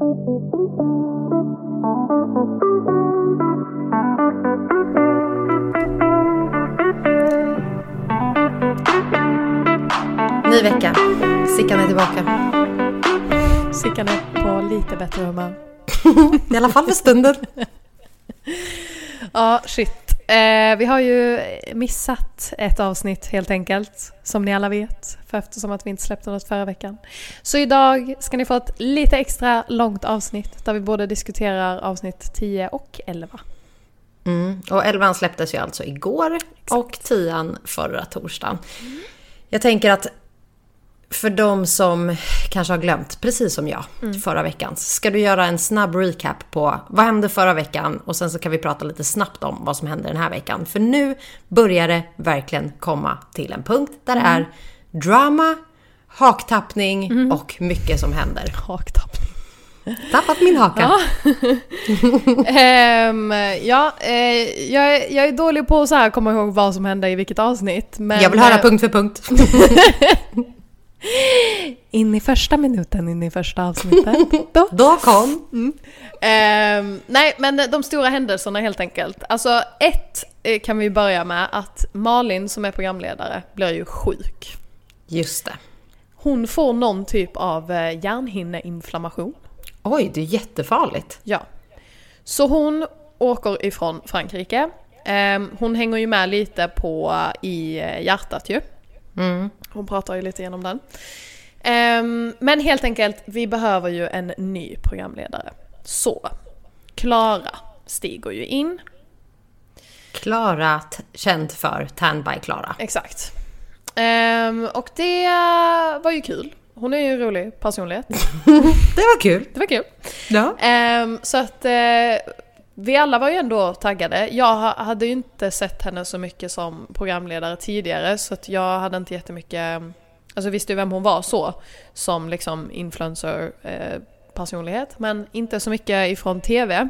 Ny vecka. Sickan är tillbaka. Sickan är på lite bättre humör. I alla fall för stunden. Ja, shit. Eh, vi har ju missat ett avsnitt helt enkelt, som ni alla vet, för eftersom att vi inte släppte något förra veckan. Så idag ska ni få ett lite extra långt avsnitt där vi både diskuterar avsnitt 10 och 11. Mm. Och elvan släpptes ju alltså igår och tian förra torsdagen. Jag tänker att för de som kanske har glömt, precis som jag, förra veckan. Ska du göra en snabb recap på vad hände förra veckan och sen så kan vi prata lite snabbt om vad som händer den här veckan. För nu börjar det verkligen komma till en punkt där det är drama, haktappning och mycket som händer. Haktappning. Tappat min haka. Ja. Ehm, ja, eh, jag, är, jag är dålig på att så här komma ihåg vad som hände i vilket avsnitt. Men, jag vill höra eh, punkt för punkt. In i första minuten, in i första avsnittet. Då. Då kom... Ehm, nej, men de stora händelserna helt enkelt. Alltså ett eh, kan vi börja med att Malin som är programledare blir ju sjuk. Just det. Hon får någon typ av eh, hjärnhinneinflammation. Oj, det är jättefarligt. Ja. Så hon åker ifrån Frankrike. Ehm, hon hänger ju med lite på i eh, hjärtat ju. Mm. Hon pratar ju lite genom den. Ehm, men helt enkelt, vi behöver ju en ny programledare. Så, Klara stiger ju in. Klara, känd för Tan by Klara. Exakt. Ehm, och det var ju kul. Hon är ju en rolig personlighet. Det var kul. Det var kul. Ja. Ehm, så att eh, vi alla var ju ändå taggade. Jag ha- hade ju inte sett henne så mycket som programledare tidigare så att jag hade inte jättemycket, alltså visste ju vem hon var så, som liksom influencer eh, personlighet, men inte så mycket ifrån TV.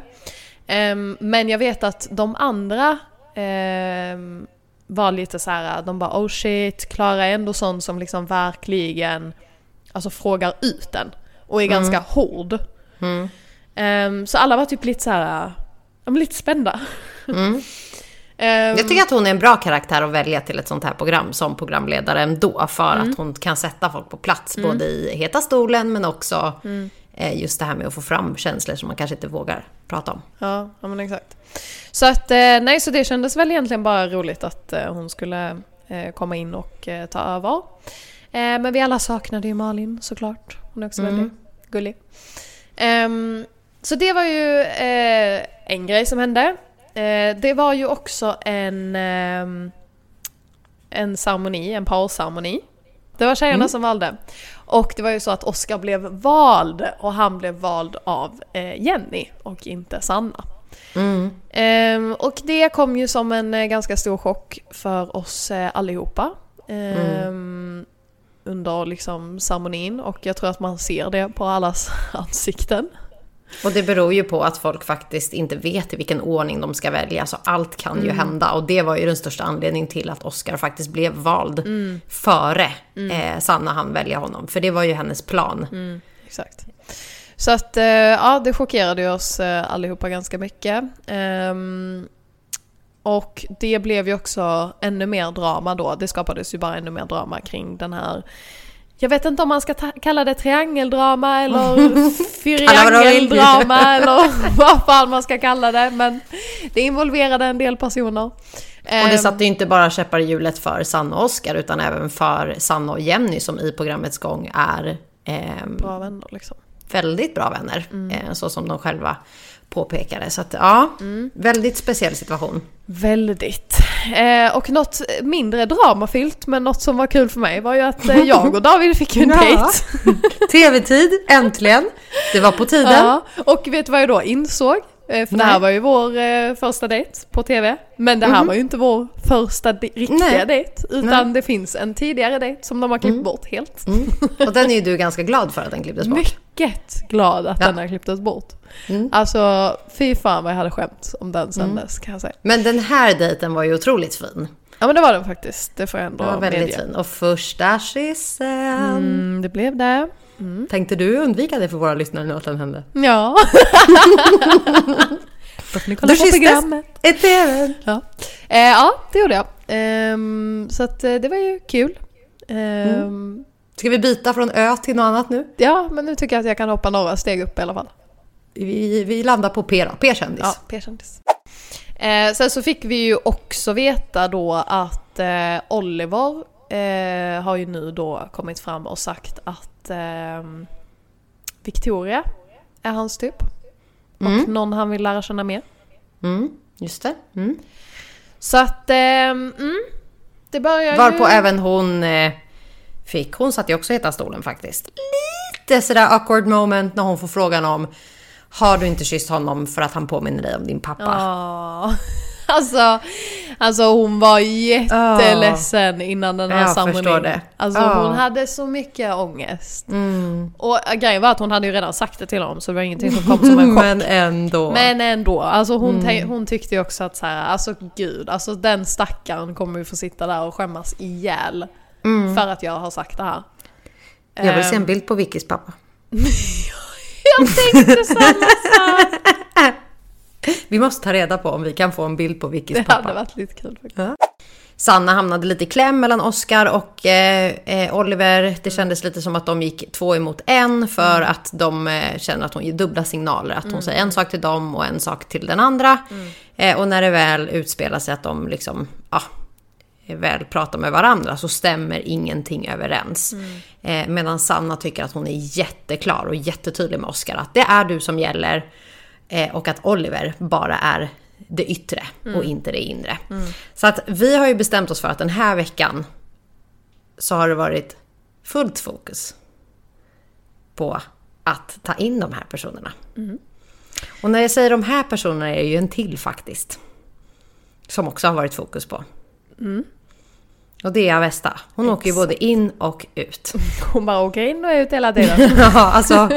Ehm, men jag vet att de andra ehm, var lite så här, de bara oh shit, Klara är ändå sån som liksom verkligen alltså frågar ut den och är ganska hård. Mm. Ehm, så alla var typ lite så här, ja, men lite spända. Mm. Ehm, Jag tycker att hon är en bra karaktär att välja till ett sånt här program som programledare ändå. För att hon kan sätta folk på plats både i heta stolen men också eh, just det här med att få fram känslor som man kanske inte vågar prata om. Ja, ja men exakt. Så att, eh, nej så det kändes väl egentligen bara roligt att eh, hon skulle komma in och ta över. Men vi alla saknade ju Malin såklart. Hon är också Mm. väldigt gullig. Ehm, så det var ju en grej som hände. Eh, det var ju också en, ehm, en ceremoni, en parceremoni. Det var tjejerna som valde. Och det var ju så att Oscar blev vald och han blev vald av eh, Jenny och inte Sanna. Mm. Ehm, och det kom ju som en eh, ganska stor chock för oss allihopa. Ehm, Under liksom ceremonin och jag tror att man ser det på allas ansikten. Och det beror ju på att folk faktiskt inte vet i vilken ordning de ska välja. Så allt kan ju hända. Och det var ju den största anledningen till att Oscar faktiskt blev vald före eh, Sanna han välja honom. För det var ju hennes plan. Exakt. Så att eh, ja, det chockerade ju oss eh, allihopa ganska mycket. Ehm, och det blev ju också ännu mer drama då. Det skapades ju bara ännu mer drama kring den här jag vet inte om man ska kalla det triangeldrama eller fyriangeldrama eller vad fan man ska kalla det. Men det involverade en del personer. Och det satte ju inte bara käppar i hjulet för Sanna och Oscar utan även för Sanna och Jenny som i programmets gång är ehm, Bra vänner liksom. väldigt bra vänner. Eh, så som de själva påpekade. Så att ja, väldigt speciell situation. Väldigt. Eh, och något mindre dramafyllt men något som var kul för mig var ju att eh, jag och David fick en Ja. dejt. TV-tid, äntligen! Det var på tiden. Ja, och vet du vad jag då insåg? Eh, För det här Nej. var ju vår eh, första dejt på TV. Men det här var ju inte vår första de- riktiga Nej. dejt. Utan Nej. det finns en tidigare dejt som de har klippt bort helt. Mm. Och den är ju du ganska glad för att den klipptes bort. Mycket glad att Ja. den har klipptes bort. Mm. Alltså fy fan vad jag hade skämt om den sen dess kan jag säga. Men den här dejten var ju otroligt fin. Ja men det var den faktiskt, det får jag ändå Den var väldigt medge. fin. Och första kyssen. Mm, det blev det. Mm. Tänkte du undvika det för våra lyssnare nu att den hände? Ja. Låt ni kolla på programmet. I TV. Ja. Eh, ja, det gjorde jag. Eh, så att, eh, det var ju kul. Eh, mm. Ska vi byta från ö till något annat nu? Ja, men nu tycker jag att jag kan hoppa några steg upp i alla fall. Vi, vi landar på P då, P-kändis. Ja, P-kändis. Eh, sen så fick vi ju också veta då att eh, Oliver eh, har ju nu då kommit fram och sagt att eh, Victoria är hans typ. Och mm. någon han vill lära känna mer. Mm, just det. Mm. Så att, eh, mm, det börjar Varpå ju... även hon eh, fick, hon satt ju också i heta stolen faktiskt. Lite sådär awkward moment när hon får frågan om har du inte kysst honom för att han påminner dig om din pappa? Oh. Alltså, alltså hon var jätteledsen oh. innan den här ceremonin. Alltså oh. hon hade så mycket ångest. Mm. Och grejen var att hon hade ju redan sagt det till honom så det var ingenting som kom som en chock. Men ändå. Men ändå. Alltså hon, mm. hon tyckte ju också att så här, alltså gud, alltså den stackaren kommer ju få sitta där och skämmas ihjäl. Mm. För att jag har sagt det här. Jag vill se en ehm. bild på Vickis pappa. jag tänkte samma sak! Vi måste ta reda på om vi kan få en bild på Vickis pappa. Det hade varit lite kul faktiskt. Ja. Sanna hamnade lite i kläm mellan Oscar och eh, eh, Oliver. Det kändes lite som att de gick två emot en för mm. att de eh, känner att hon ger dubbla signaler. Att hon mm. säger en sak till dem och en sak till den andra. Mm. Eh, och när det väl utspelar sig att de liksom, ja, väl pratar med varandra så stämmer ingenting överens. Mm. Eh, medan Sanna tycker att hon är jätteklar och jättetydlig med Oscar att det är du som gäller. Eh, och att Oliver bara är det yttre mm. och inte det inre. Mm. Så att vi har ju bestämt oss för att den här veckan så har det varit fullt fokus på att ta in de här personerna. Mm. Och när jag säger de här personerna är det ju en till faktiskt. Som också har varit fokus på. Och det är Avesta. Hon Exakt. åker ju både in och ut. Hon bara åker in och ut hela tiden. ja, alltså.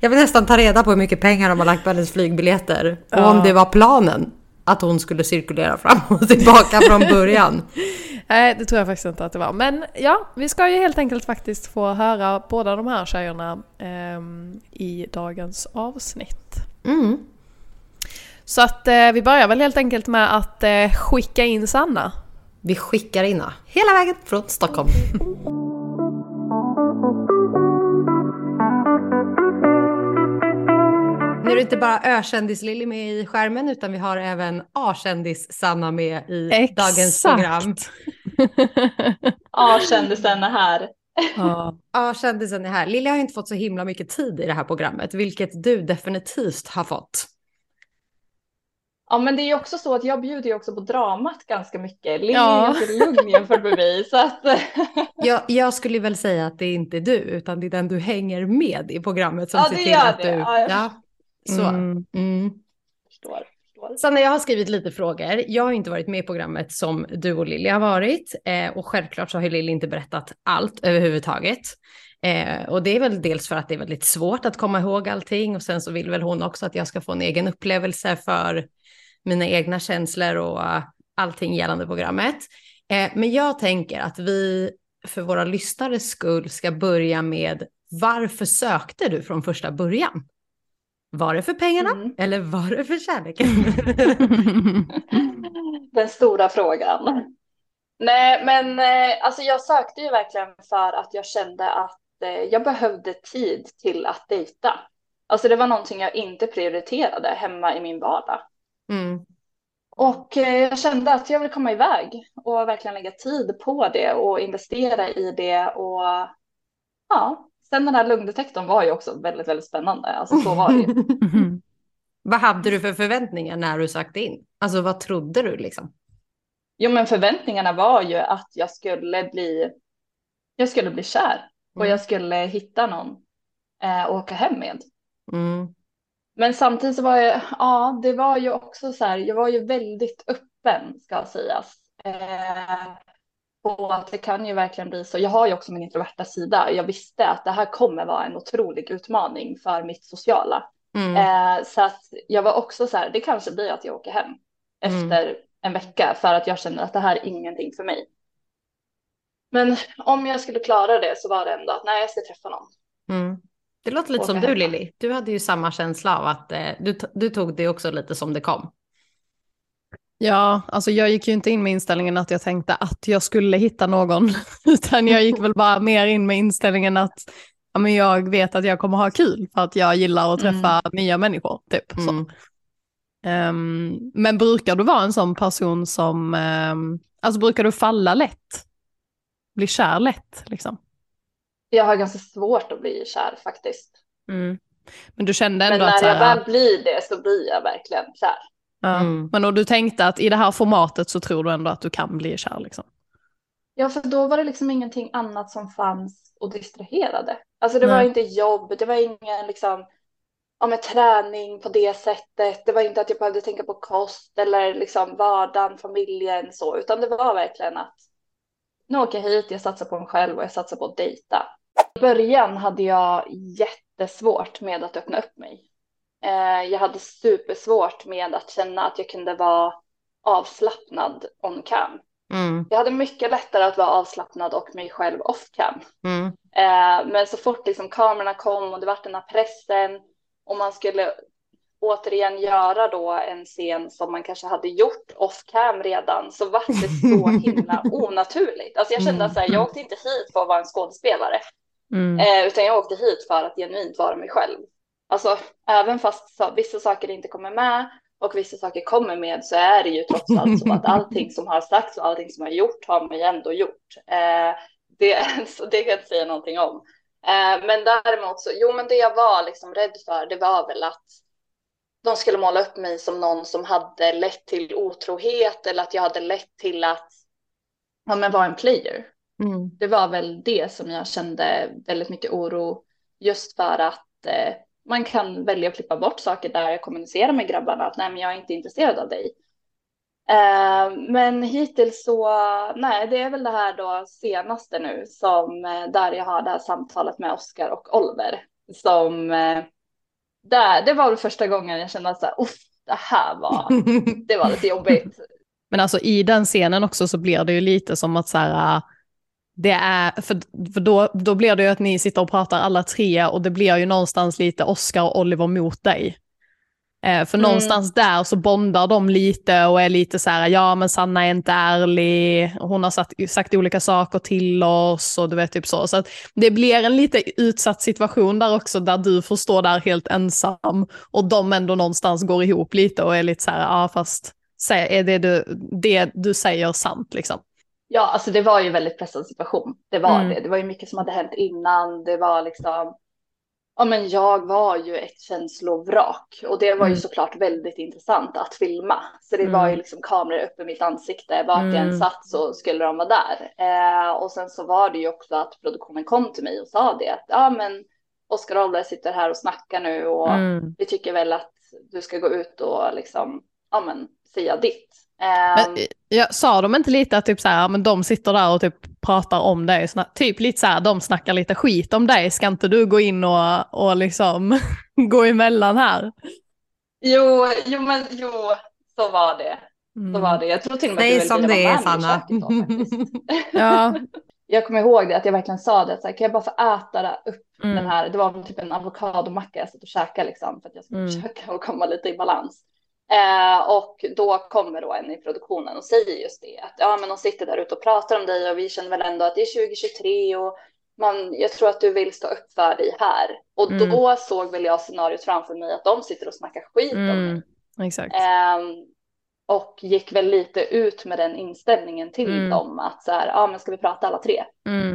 Jag vill nästan ta reda på hur mycket pengar de har lagt på hennes flygbiljetter. Och ja. om det var planen att hon skulle cirkulera fram och tillbaka från början. Nej, det tror jag faktiskt inte att det var. Men ja, vi ska ju helt enkelt faktiskt få höra båda de här tjejerna eh, i dagens avsnitt. Mm. Så att eh, vi börjar väl helt enkelt med att eh, skicka in Sanna. Vi skickar in hela vägen från Stockholm. Nu är det inte bara Ö-kändis-Lilly med i skärmen utan vi har även A-kändis-Sanna med i Exakt. dagens program. A-kändisen är här. Ja, kändisen är här. Lilly har inte fått så himla mycket tid i det här programmet, vilket du definitivt har fått. Ja, men det är ju också så att jag bjuder ju också på dramat ganska mycket. Lilly ja. är ganska lugn jämfört med mig. Så att... jag, jag skulle väl säga att det är inte du, utan det är den du hänger med i programmet som ja, ser till att det. du... Ja, ja. Så. Mm. Mm. Förstår. Sanna, jag har skrivit lite frågor. Jag har inte varit med i programmet som du och Lilly har varit. Eh, och självklart så har Lilly inte berättat allt överhuvudtaget. Eh, och det är väl dels för att det är väldigt svårt att komma ihåg allting och sen så vill väl hon också att jag ska få en egen upplevelse för mina egna känslor och uh, allting gällande programmet. Eh, men jag tänker att vi för våra lyssnares skull ska börja med varför sökte du från första början? Var det för pengarna mm. eller var det för kärleken? Den stora frågan. Nej, men eh, alltså jag sökte ju verkligen för att jag kände att eh, jag behövde tid till att dejta. Alltså det var någonting jag inte prioriterade hemma i min vardag. Mm. Och eh, jag kände att jag vill komma iväg och verkligen lägga tid på det och investera i det och ja, sen den här lungdetektorn var ju också väldigt, väldigt spännande. Alltså så var det ju. vad hade du för förväntningar när du sökte in? Alltså vad trodde du liksom? Jo, men förväntningarna var ju att jag skulle bli, jag skulle bli kär och mm. jag skulle hitta någon eh, och åka hem med. Mm. Men samtidigt så var jag, ja, det var ju också så här, jag var ju väldigt öppen ska sägas. Eh, på att det kan ju verkligen bli så. Jag har ju också min introverta sida. Jag visste att det här kommer vara en otrolig utmaning för mitt sociala. Mm. Eh, så att jag var också så här, det kanske blir att jag åker hem mm. efter en vecka för att jag känner att det här är ingenting för mig. Men om jag skulle klara det så var det ändå att nej, jag ska träffa någon. Mm. Det låter lite som du Lilly. Du hade ju samma känsla av att eh, du, du tog det också lite som det kom. Ja, alltså jag gick ju inte in med inställningen att jag tänkte att jag skulle hitta någon, utan jag gick väl bara mer in med inställningen att ja, men jag vet att jag kommer ha kul för att jag gillar att träffa mm. nya människor. Typ. Mm. Um, men brukar du vara en sån person som, um, alltså brukar du falla lätt? Bli kär lätt liksom? Jag har ganska svårt att bli kär faktiskt. Mm. Men du kände ändå Men när att... när jag väl blir det så blir jag verkligen kär. Ja. Mm. Men och du tänkte att i det här formatet så tror du ändå att du kan bli kär liksom? Ja, för då var det liksom ingenting annat som fanns och distraherade. Alltså det Nej. var inte jobb, det var ingen liksom, ja, med träning på det sättet. Det var inte att jag behövde tänka på kost eller liksom vardagen, familjen så, utan det var verkligen att nu åker jag hit, jag satsar på mig själv och jag satsar på att dejta. I början hade jag jättesvårt med att öppna upp mig. Eh, jag hade supersvårt med att känna att jag kunde vara avslappnad on cam. Mm. Jag hade mycket lättare att vara avslappnad och mig själv off cam. Mm. Eh, men så fort liksom kamerorna kom och det var den här pressen och man skulle återigen göra då en scen som man kanske hade gjort off cam redan så var det så himla onaturligt. Alltså jag kände att här, jag åkte inte hit för att vara en skådespelare mm. eh, utan jag åkte hit för att genuint vara mig själv. Alltså även fast så, vissa saker inte kommer med och vissa saker kommer med så är det ju trots allt så att allting som har sagts och allting som har gjort har man ju ändå gjort. Eh, det, det kan jag inte säga någonting om. Eh, men däremot så, jo men det jag var liksom rädd för det var väl att de skulle måla upp mig som någon som hade lett till otrohet eller att jag hade lett till att ja, men vara en player. Mm. Det var väl det som jag kände väldigt mycket oro just för att eh, man kan välja att klippa bort saker där jag kommunicerar med grabbarna att nej, men jag är inte intresserad av dig. Eh, men hittills så, nej, det är väl det här då senaste nu som eh, där jag har det här samtalet med Oskar och Oliver som eh, där, det var väl första gången jag kände att så här, det här var, det var lite jobbigt. Men alltså i den scenen också så blir det ju lite som att så här, det är, för, för då, då blir det ju att ni sitter och pratar alla tre och det blir ju någonstans lite Oscar och Oliver mot dig. Eh, för mm. någonstans där så bondar de lite och är lite så här, ja men Sanna är inte ärlig, hon har sagt, sagt olika saker till oss och du vet typ så. Så det blir en lite utsatt situation där också, där du får stå där helt ensam och de ändå någonstans går ihop lite och är lite så här, ja fast är det du, det du säger sant liksom? Ja, alltså det var ju en väldigt pressad situation. Det var mm. det. Det var ju mycket som hade hänt innan. Det var liksom ja, men jag var ju ett känslovrak och det var ju mm. såklart väldigt intressant att filma. Så det mm. var ju liksom kameror uppe i mitt ansikte. Vart mm. jag än mm. satt så skulle de vara där. Eh, och sen så var det ju också att produktionen kom till mig och sa det att ja, men Oskar Olde sitter här och snackar nu och mm. vi tycker väl att du ska gå ut och liksom ja, men säga ditt. Men, ehm. ja, sa de inte lite att typ så här, men de sitter där och typ pratar om dig, typ lite så här, de snackar lite skit om dig, ska inte du gå in och, och liksom gå emellan här? Jo, jo men jo, så var det. Mm. Så var det. Jag tror till och med att du som det är, Sanna. ja. Jag kommer ihåg det, att jag verkligen sa det, så här, kan jag bara få äta upp mm. den här, det var typ en avokadomacka jag satt och käkade liksom, för att jag skulle mm. försöka komma lite i balans. Eh, och då kommer då en i produktionen och säger just det att ja, men de sitter där ute och pratar om dig och vi känner väl ändå att det är 2023 och man, jag tror att du vill stå upp för dig här. Och mm. då såg väl jag scenariot framför mig att de sitter och snackar skit mm. om mig. Exakt. Eh, och gick väl lite ut med den inställningen till mm. dem att så här, ja men ska vi prata alla tre?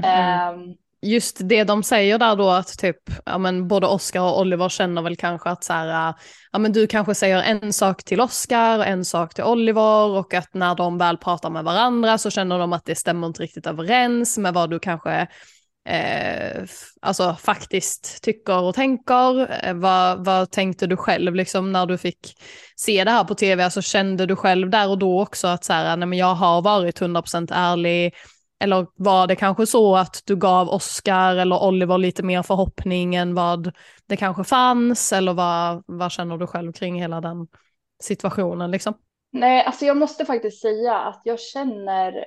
Eh, just det de säger där då att typ, ja men både Oscar och Oliver känner väl kanske att så här, äh, ja men du kanske säger en sak till Oscar, och en sak till Oliver och att när de väl pratar med varandra så känner de att det stämmer inte riktigt överens med vad du kanske eh, alltså faktiskt tycker och tänker. Eh, vad, vad tänkte du själv liksom när du fick se det här på tv? Alltså kände du själv där och då också att så här, nej men jag har varit 100% ärlig, eller var det kanske så att du gav Oscar eller Oliver lite mer förhoppning än vad det kanske fanns? Eller vad, vad känner du själv kring hela den situationen liksom? Nej, alltså jag måste faktiskt säga att jag känner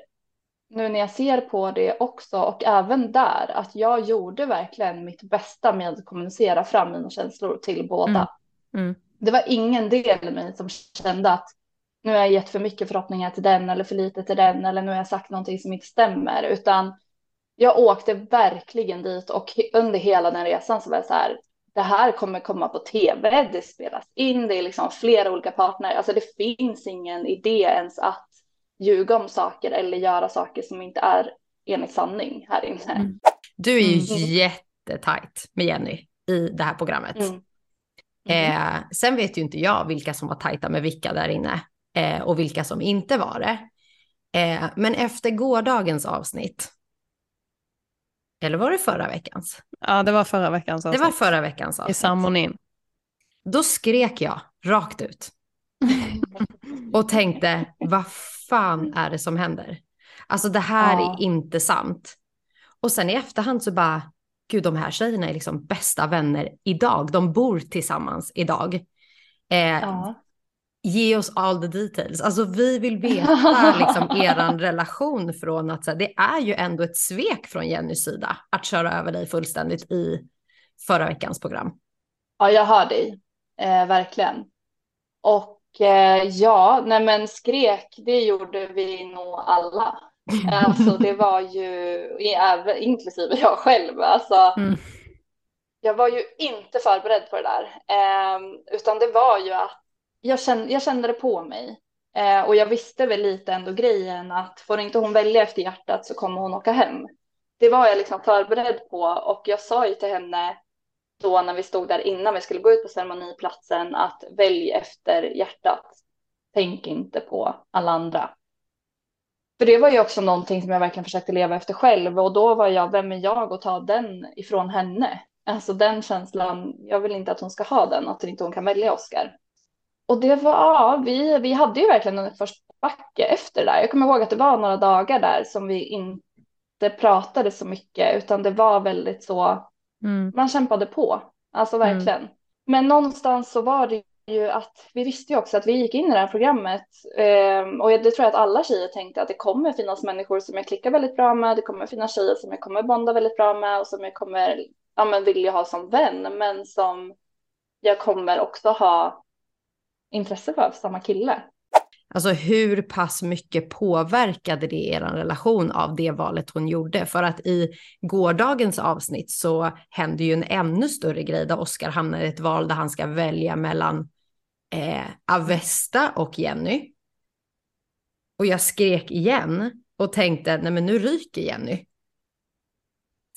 nu när jag ser på det också och även där att jag gjorde verkligen mitt bästa med att kommunicera fram mina känslor till båda. Mm. Mm. Det var ingen del i mig som kände att nu har jag gett för mycket förhoppningar till den eller för lite till den eller nu har jag sagt någonting som inte stämmer utan jag åkte verkligen dit och under hela den resan så var jag så här det här kommer komma på tv, det spelas in, det är liksom flera olika partner, alltså det finns ingen idé ens att ljuga om saker eller göra saker som inte är enligt sanning här inne. Mm. Du är ju mm. jättetajt med Jenny i det här programmet. Mm. Eh, sen vet ju inte jag vilka som var tajta med vilka där inne eh, och vilka som inte var det. Eh, men efter gårdagens avsnitt, eller var det förra veckans? Ja, det var förra veckans avsnitt. Det var förra veckans avsnitt. I ceremonin. Då skrek jag rakt ut. och tänkte, vad fan är det som händer? Alltså det här ja. är inte sant. Och sen i efterhand så bara, gud de här tjejerna är liksom bästa vänner idag. De bor tillsammans idag. Eh, ja. Ge oss all the details. Alltså vi vill veta liksom eran relation från att så det är ju ändå ett svek från Jennys sida att köra över dig fullständigt i förra veckans program. Ja, jag hör dig. Eh, verkligen. Och eh, ja, nej men skrek, det gjorde vi nog alla. Alltså det var ju, inklusive jag själv, alltså. Mm. Jag var ju inte förberedd på det där, eh, utan det var ju att jag kände, jag kände det på mig. Eh, och jag visste väl lite ändå grejen att får inte hon välja efter hjärtat så kommer hon åka hem. Det var jag liksom förberedd på och jag sa ju till henne då när vi stod där innan vi skulle gå ut på ceremoniplatsen att välj efter hjärtat. Tänk inte på alla andra. För det var ju också någonting som jag verkligen försökte leva efter själv och då var jag, vem är jag att ta den ifrån henne? Alltså den känslan, jag vill inte att hon ska ha den, att inte hon kan välja Oscar. Och det var, ja, vi, vi hade ju verkligen en första backe efter det där. Jag kommer ihåg att det var några dagar där som vi inte pratade så mycket, utan det var väldigt så, mm. man kämpade på, alltså mm. verkligen. Mm. Men någonstans så var det ju att vi visste ju också att vi gick in i det här programmet eh, och det tror jag att alla tjejer tänkte att det kommer finnas människor som jag klickar väldigt bra med, det kommer finnas tjejer som jag kommer bonda väldigt bra med och som jag kommer ja, men vilja ha som vän, men som jag kommer också ha intresse för samma kille. Alltså hur pass mycket påverkade det er relation av det valet hon gjorde? För att i gårdagens avsnitt så hände ju en ännu större grej där Oskar hamnar i ett val där han ska välja mellan eh, Avesta och Jenny. Och jag skrek igen och tänkte, nej men nu ryker Jenny.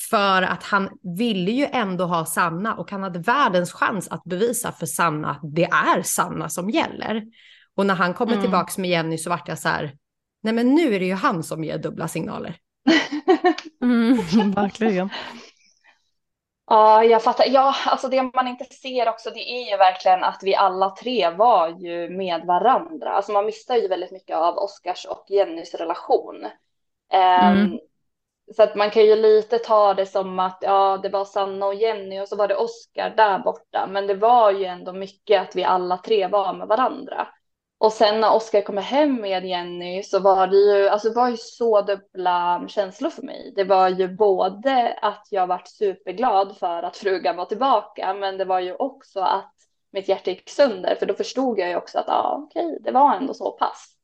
För att han ville ju ändå ha Sanna och han hade världens chans att bevisa för Sanna att det är Sanna som gäller. Och när han kommer mm. tillbaks med Jenny så vart jag så här, nej men nu är det ju han som ger dubbla signaler. mm, verkligen. Ja, jag fattar. Ja, alltså det man inte ser också, det är ju verkligen att vi alla tre var ju med varandra. Alltså man missar ju väldigt mycket av Oscars och Jennys relation. Mm. Um, så att man kan ju lite ta det som att ja, det var Sanna och Jenny och så var det Oskar där borta. Men det var ju ändå mycket att vi alla tre var med varandra. Och sen när Oskar kommer hem med Jenny så var det ju, alltså det var ju så dubbla känslor för mig. Det var ju både att jag varit superglad för att frugan var tillbaka, men det var ju också att mitt hjärta gick sönder, för då förstod jag ju också att ja, okej, det var ändå så pass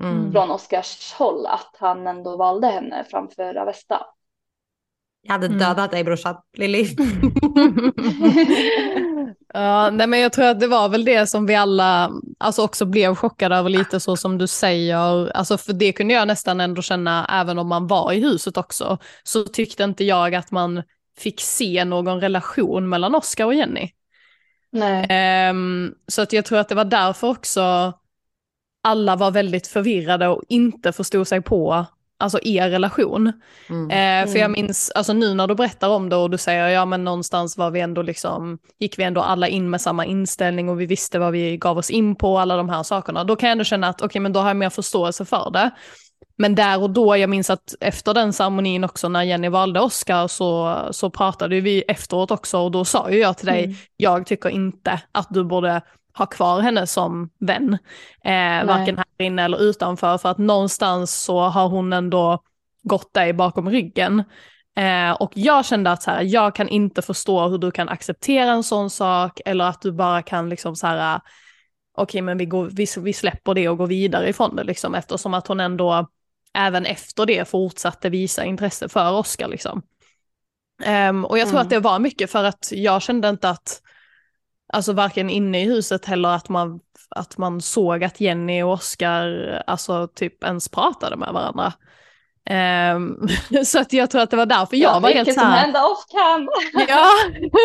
mm. från Oscars håll att han ändå valde henne framför Avesta. Jag hade mm. dödat mm. dig brorsan, Lilly. ja, nej men jag tror att det var väl det som vi alla alltså också blev chockade över lite så som du säger. Alltså för det kunde jag nästan ändå känna även om man var i huset också. Så tyckte inte jag att man fick se någon relation mellan Oscar och Jenny. Nej. Um, så att jag tror att det var därför också alla var väldigt förvirrade och inte förstod sig på alltså er relation. Mm. Eh, för jag mm. minns, alltså nu när du berättar om det och du säger ja men någonstans var vi ändå liksom, gick vi ändå alla in med samma inställning och vi visste vad vi gav oss in på, alla de här sakerna. Då kan jag ändå känna att okej okay, men då har jag mer förståelse för det. Men där och då, jag minns att efter den ceremonin också när Jenny valde Oscar så, så pratade vi efteråt också och då sa ju jag till dig, mm. jag tycker inte att du borde ha kvar henne som vän. Eh, varken här inne eller utanför för att någonstans så har hon ändå gått dig bakom ryggen. Eh, och jag kände att så här, jag kan inte förstå hur du kan acceptera en sån sak eller att du bara kan liksom så här, okej okay, men vi, går, vi, vi släpper det och går vidare ifrån det liksom eftersom att hon ändå även efter det fortsatte visa intresse för Oscar liksom. Um, och jag tror mm. att det var mycket för att jag kände inte att, alltså varken inne i huset heller att man, att man såg att Jenny och Oscar alltså typ ens pratade med varandra. Um, så att jag tror att det var därför jag ja, var helt så här. som off cam. ja,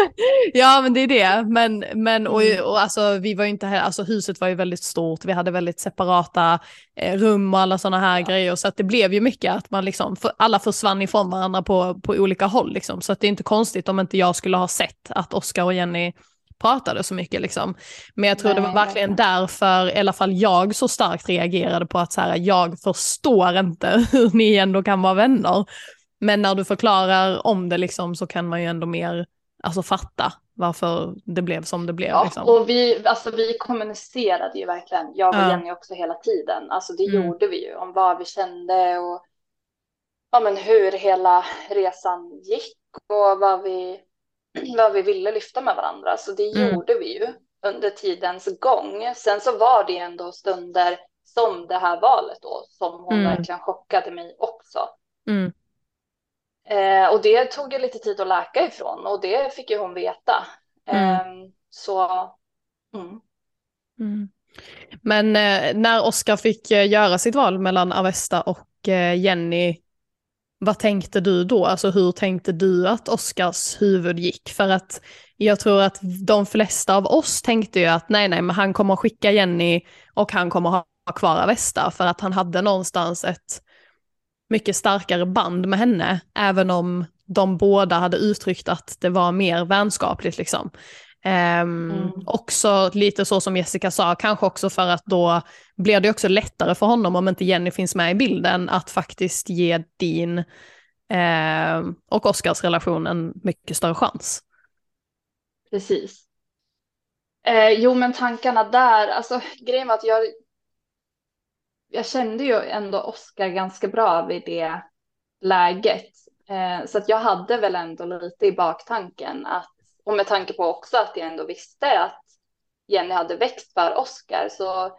ja, men det är det. Men, men och, mm. och alltså, vi var inte här, alltså huset var ju väldigt stort, vi hade väldigt separata eh, rum och alla sådana här ja. grejer. Så att det blev ju mycket att man liksom, för, alla försvann ifrån varandra på, på olika håll liksom. Så att det är inte konstigt om inte jag skulle ha sett att Oskar och Jenny pratade så mycket liksom. Men jag tror nej, det var verkligen därför, i alla fall jag så starkt reagerade på att så här, jag förstår inte hur ni ändå kan vara vänner. Men när du förklarar om det liksom så kan man ju ändå mer alltså, fatta varför det blev som det blev. Ja, liksom. och vi, alltså, vi kommunicerade ju verkligen, jag och ja. Jenny också hela tiden. Alltså det mm. gjorde vi ju om vad vi kände och ja, men hur hela resan gick och vad vi vad vi ville lyfta med varandra. Så det mm. gjorde vi ju under tidens gång. Sen så var det ändå stunder som det här valet då som hon mm. verkligen chockade mig också. Mm. Eh, och det tog ju lite tid att läka ifrån och det fick ju hon veta. Eh, så. Mm. Mm. Men eh, när Oskar fick eh, göra sitt val mellan Avesta och eh, Jenny vad tänkte du då? Alltså hur tänkte du att Oscars huvud gick? För att jag tror att de flesta av oss tänkte ju att nej, nej, men han kommer skicka Jenny och han kommer ha kvar Avesta för att han hade någonstans ett mycket starkare band med henne, även om de båda hade uttryckt att det var mer vänskapligt liksom. Um, mm. Också lite så som Jessica sa, kanske också för att då blir det också lättare för honom om inte Jenny finns med i bilden att faktiskt ge din uh, och Oscars relation en mycket större chans. Precis. Eh, jo men tankarna där, alltså grejen var att jag, jag kände ju ändå Oscar ganska bra vid det läget. Eh, så att jag hade väl ändå lite i baktanken att och med tanke på också att jag ändå visste att Jenny hade växt för Oscar så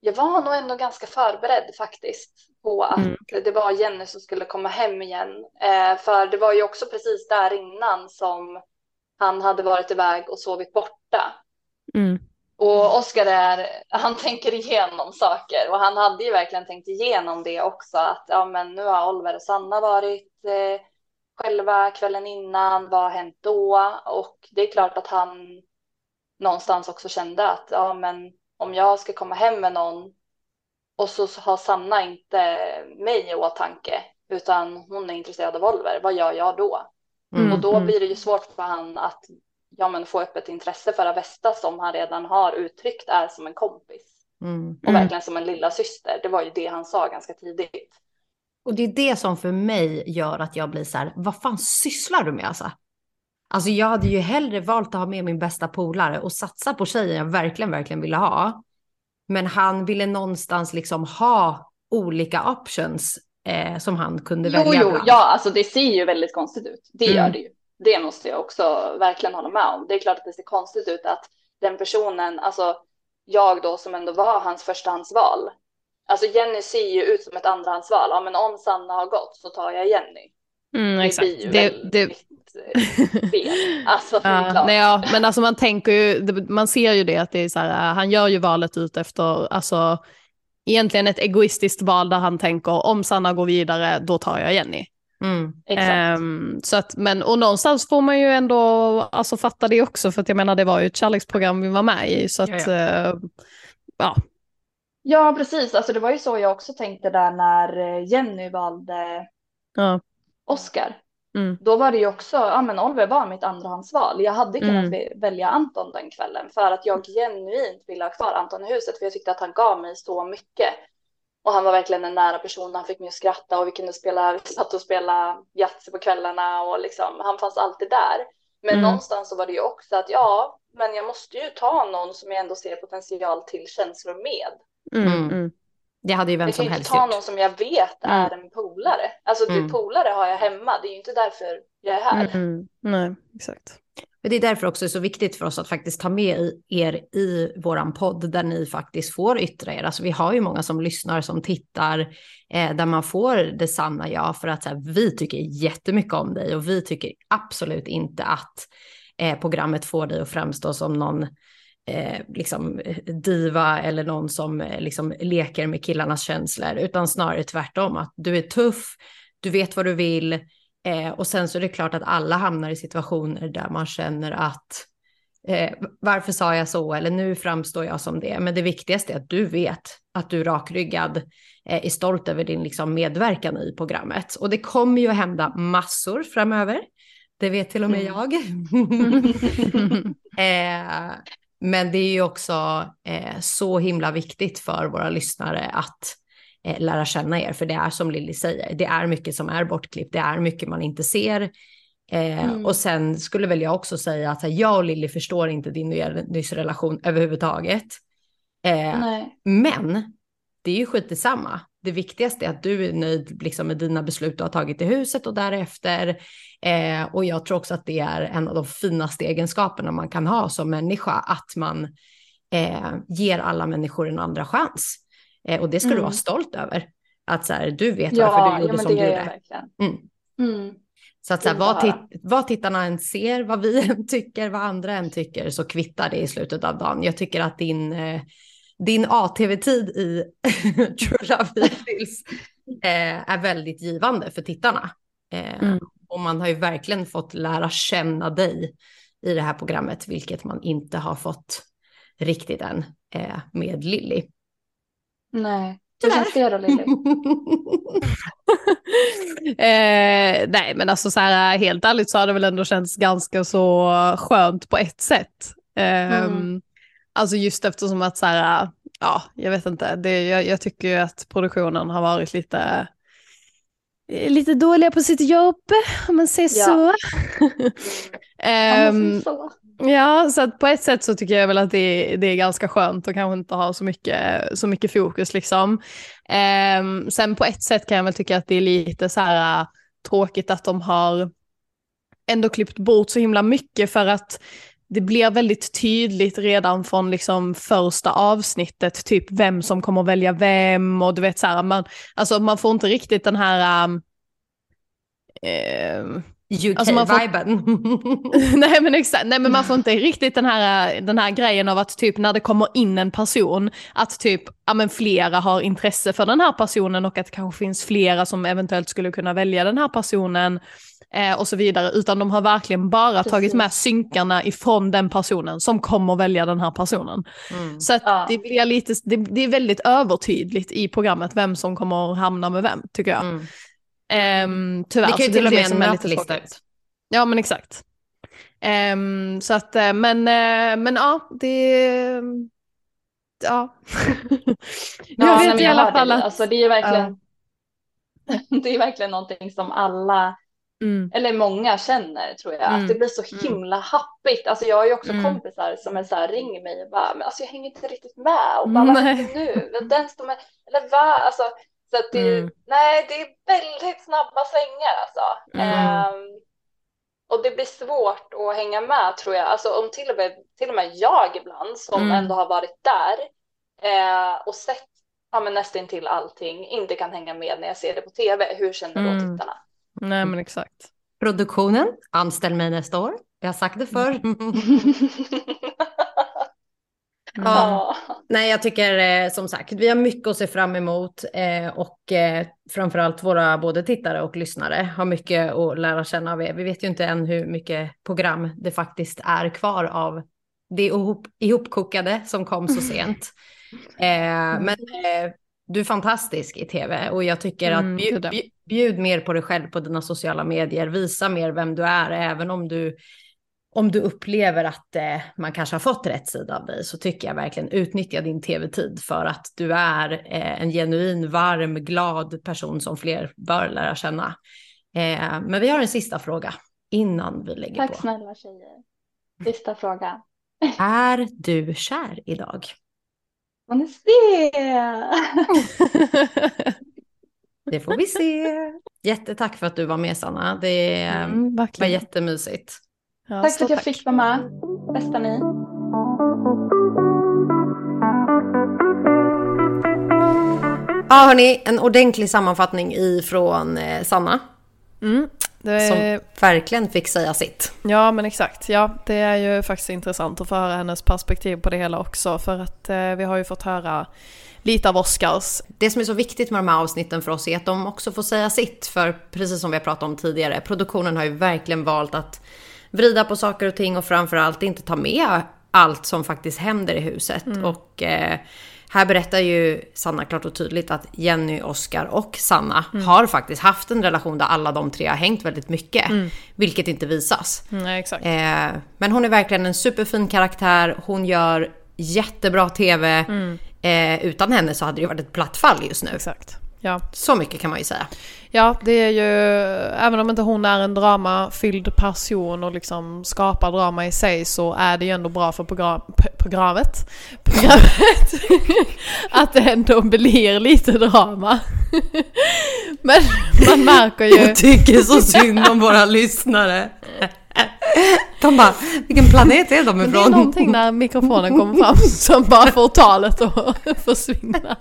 jag var nog ändå ganska förberedd faktiskt på att mm. det var Jenny som skulle komma hem igen. Eh, för det var ju också precis där innan som han hade varit iväg och sovit borta. Mm. Och Oskar är, han tänker igenom saker och han hade ju verkligen tänkt igenom det också att ja men nu har Oliver och Sanna varit eh, själva kvällen innan, vad har hänt då? Och det är klart att han någonstans också kände att ja, men om jag ska komma hem med någon och så har Sanna inte mig i åtanke utan hon är intresserad av Oliver, vad gör jag då? Mm, och då mm. blir det ju svårt för han att ja, men få upp ett intresse för Avesta som han redan har uttryckt är som en kompis. Mm, och verkligen som en lilla syster. Det var ju det han sa ganska tidigt. Och det är det som för mig gör att jag blir så här, vad fan sysslar du med alltså? Alltså jag hade ju hellre valt att ha med min bästa polare och satsa på tjejen jag verkligen, verkligen ville ha. Men han ville någonstans liksom ha olika options eh, som han kunde jo, välja. Jo, jo, ja, alltså det ser ju väldigt konstigt ut. Det mm. gör det ju. Det måste jag också verkligen hålla med om. Det är klart att det ser konstigt ut att den personen, alltså jag då som ändå var hans förstahandsval, Alltså Jenny ser ju ut som ett andrahandsval. Ja, men om Sanna har gått så tar jag Jenny. Mm, exakt. Det blir ju det, väldigt det... fel. Alltså, ja, nej, ja, men alltså man tänker ju, man ser ju det att det är så här, han gör ju valet ut efter, alltså egentligen ett egoistiskt val där han tänker om Sanna går vidare, då tar jag Jenny. Mm, exakt. Um, så att, men, och någonstans får man ju ändå alltså, fatta det också, för att jag menar det var ju ett kärleksprogram vi var med i. Så att, ja, ja. Uh, ja Ja, precis. Alltså, det var ju så jag också tänkte där när eh, Jenny valde ja. Oscar. Mm. Då var det ju också, ja men Oliver var mitt andrahandsval. Jag hade kunnat mm. välja Anton den kvällen för att jag genuint ville ha kvar Anton i huset för jag tyckte att han gav mig så mycket. Och han var verkligen en nära person, han fick mig att skratta och vi kunde spela, vi satt och spela Yatzy på kvällarna och liksom, han fanns alltid där. Men mm. någonstans så var det ju också att ja, men jag måste ju ta någon som jag ändå ser potential till känslor med. Mm. mm. Det hade ju vem jag som kan ju helst inte ta någon som jag vet är en polare. Alltså Mm. polare har jag hemma, det är ju inte därför jag är här. Mm. Nej, exakt. Men det är därför också så viktigt för oss att faktiskt ta med er i våran podd där ni faktiskt får yttra er. Alltså vi har ju många som lyssnar, som tittar, eh, där man får det sanna ja för att så här, vi tycker jättemycket om dig och vi tycker absolut inte att eh, programmet får dig att framstå som någon eh, liksom diva eller någon som eh, liksom leker med killarnas känslor, utan snarare tvärtom att du är tuff, du vet vad du vill, Eh, och sen så är det klart att alla hamnar i situationer där man känner att eh, varför sa jag så eller nu framstår jag som det. Men det viktigaste är att du vet att du rakryggad eh, är stolt över din liksom, medverkan i programmet. Och det kommer ju att hända massor framöver. Det vet till och med Mm. jag. eh, men det är ju också eh, så himla viktigt för våra lyssnare att eh, lära känna er. För det är som Lilly säger, det är mycket som är bortklippt, det är mycket man inte ser. Eh, Mm. Och sen skulle väl jag också säga att här, jag och Lilly förstår inte din nya relation överhuvudtaget. Eh, men det är ju skit i samma. Det viktigaste är att du är nöjd liksom, med dina beslut du har tagit i huset och därefter. Eh, och jag tror också att det är en av de finaste egenskaperna man kan ha som människa, att man eh, ger alla människor en andra chans. Eh, och det ska du Mm. vara stolt över. Att så här, du vet Ja, varför du ja gjorde men som du gjorde. Mm. Mm. Så att så här, vad, tit vad tittarna än ser, vad vi än tycker, vad andra än tycker, så kvittar det i slutet av dagen. Jag tycker att din, eh, din ATV-tid i True Love hittills eh, är väldigt givande för tittarna. Eh, Mm. Och man har ju verkligen fått lära känna dig i det här programmet, vilket man inte har fått riktigt än eh, med Lilly. Nej. Hur känns det då Lilly? eh, nej men alltså så här helt ärligt så har det väl ändå känts ganska så skönt på ett sätt. Ehm, Mm. Alltså just eftersom att så här, ja jag vet inte, det, jag, jag tycker ju att produktionen har varit lite eh, lite dåliga på sitt jobb, om man säger Ja. så. Så. Ja, så att på ett sätt så tycker jag väl att det, det är ganska skönt att kanske inte ha så mycket, så mycket fokus liksom. Ehm, sen på ett sätt kan jag väl tycka att det är lite så här äh, tråkigt att de har ändå klippt bort så himla mycket för att det blir väldigt tydligt redan från liksom första avsnittet, typ vem som kommer välja vem och du vet så här, man, alltså man får inte riktigt den här Alltså man får- UK-viben. Nej men exakt, nej men man får inte riktigt den här, den här grejen av att typ när det kommer in en person, att typ, ja men flera har intresse för den här personen och att det kanske finns flera som eventuellt skulle kunna välja den här personen eh, och så vidare, utan de har verkligen bara Precis. tagit med synkarna ifrån den personen som kommer välja den här personen. Mm. Så Ja. det blir lite, det, det är väldigt övertydligt i programmet vem som kommer hamna med vem, tycker jag. Mm. Ehm, tyvärr. Det kan ju till och med en är lite tråkigt. ut. Ja men exakt. Ehm, så att, eh, men, eh, men ja, det... Ja. Ja, jag nej, vet i alla fall att... Alltså, det är verkligen, det är verkligen någonting som alla, Mm, eller många känner tror jag, Mm. att det blir så Mm. himla happigt. Alltså jag har ju också Mm. kompisar som är så här, ringer mig och bara, men alltså jag hänger inte riktigt med och bara, vad händer nu? Den står med, eller va? Alltså, så att det, Mm. nej, det är väldigt snabba svängar alltså. Ehm, och det blir svårt att hänga med tror jag. Alltså om till och med, till och med jag ibland som ändå har varit där eh, och sett ja, men nästan till allting inte kan hänga med när jag ser det på tv. Hur känner då tittarna? Nej men exakt. Produktionen, anställ mig nästa år. Jag har sagt det förr. ja. Nej, jag tycker eh, som sagt, vi har mycket att se fram emot eh, och eh, framförallt våra både tittare och lyssnare har mycket att lära känna av er. Vi vet ju inte än hur mycket program det faktiskt är kvar av det ihop, ihopkokade som kom så sent. Eh, men du är fantastisk i tv och jag tycker Mm, att bjud, bjud, bjud mer på dig själv på dina sociala medier, visa mer vem du är, även om du om du upplever att eh, man kanske har fått rätt sida av dig så tycker jag verkligen utnyttja din tv-tid för att du är eh, en genuin, varm, glad person som fler bör lära känna. Eh, men vi har en sista fråga innan vi lägger Tack på. snälla tjejer. Sista fråga. Är du kär idag? Se! Det får vi se. Jättetack för att du var med Sanna. Det Mm, var verkligen. jättemysigt. Ja, Tack för att jag fick vara med. Bästa ni. Ja hörni, en ordentlig sammanfattning ifrån eh, Sanna. Mm, det Som verkligen fick säga sitt. ja men exakt, ja det är ju faktiskt intressant att få höra hennes perspektiv på det hela också för att eh, vi har ju fått höra lite av Oscars. Det som är så viktigt med de här avsnitten för oss är att de också får säga sitt. För precis som vi har pratat om tidigare, produktionen har ju verkligen valt att vrida på saker och ting och framförallt inte ta med allt som faktiskt händer i huset. Och eh, här berättar ju Sanna klart och tydligt att Jenny, Oscar och Sanna har faktiskt haft en relation där alla de tre har hängt väldigt mycket. Vilket inte visas. Mm, nej, exakt. Eh, men hon är verkligen en superfin karaktär. Hon gör jättebra TV. Eh, utan henne så hade det ju varit ett platt fall just nu. Exakt. Ja. Så mycket kan man ju säga. ja, det är ju, även om inte hon är en dramafylld person och liksom skapar drama i sig så är det ju ändå bra för program, programmet, programmet att det ändå blir lite drama. Men man märker ju... Jag tycker så synd om våra lyssnare. De bara, vilken planet är de Men det är ifrån? någonting när mikrofonen kommer fram som bara får talet att försvinna.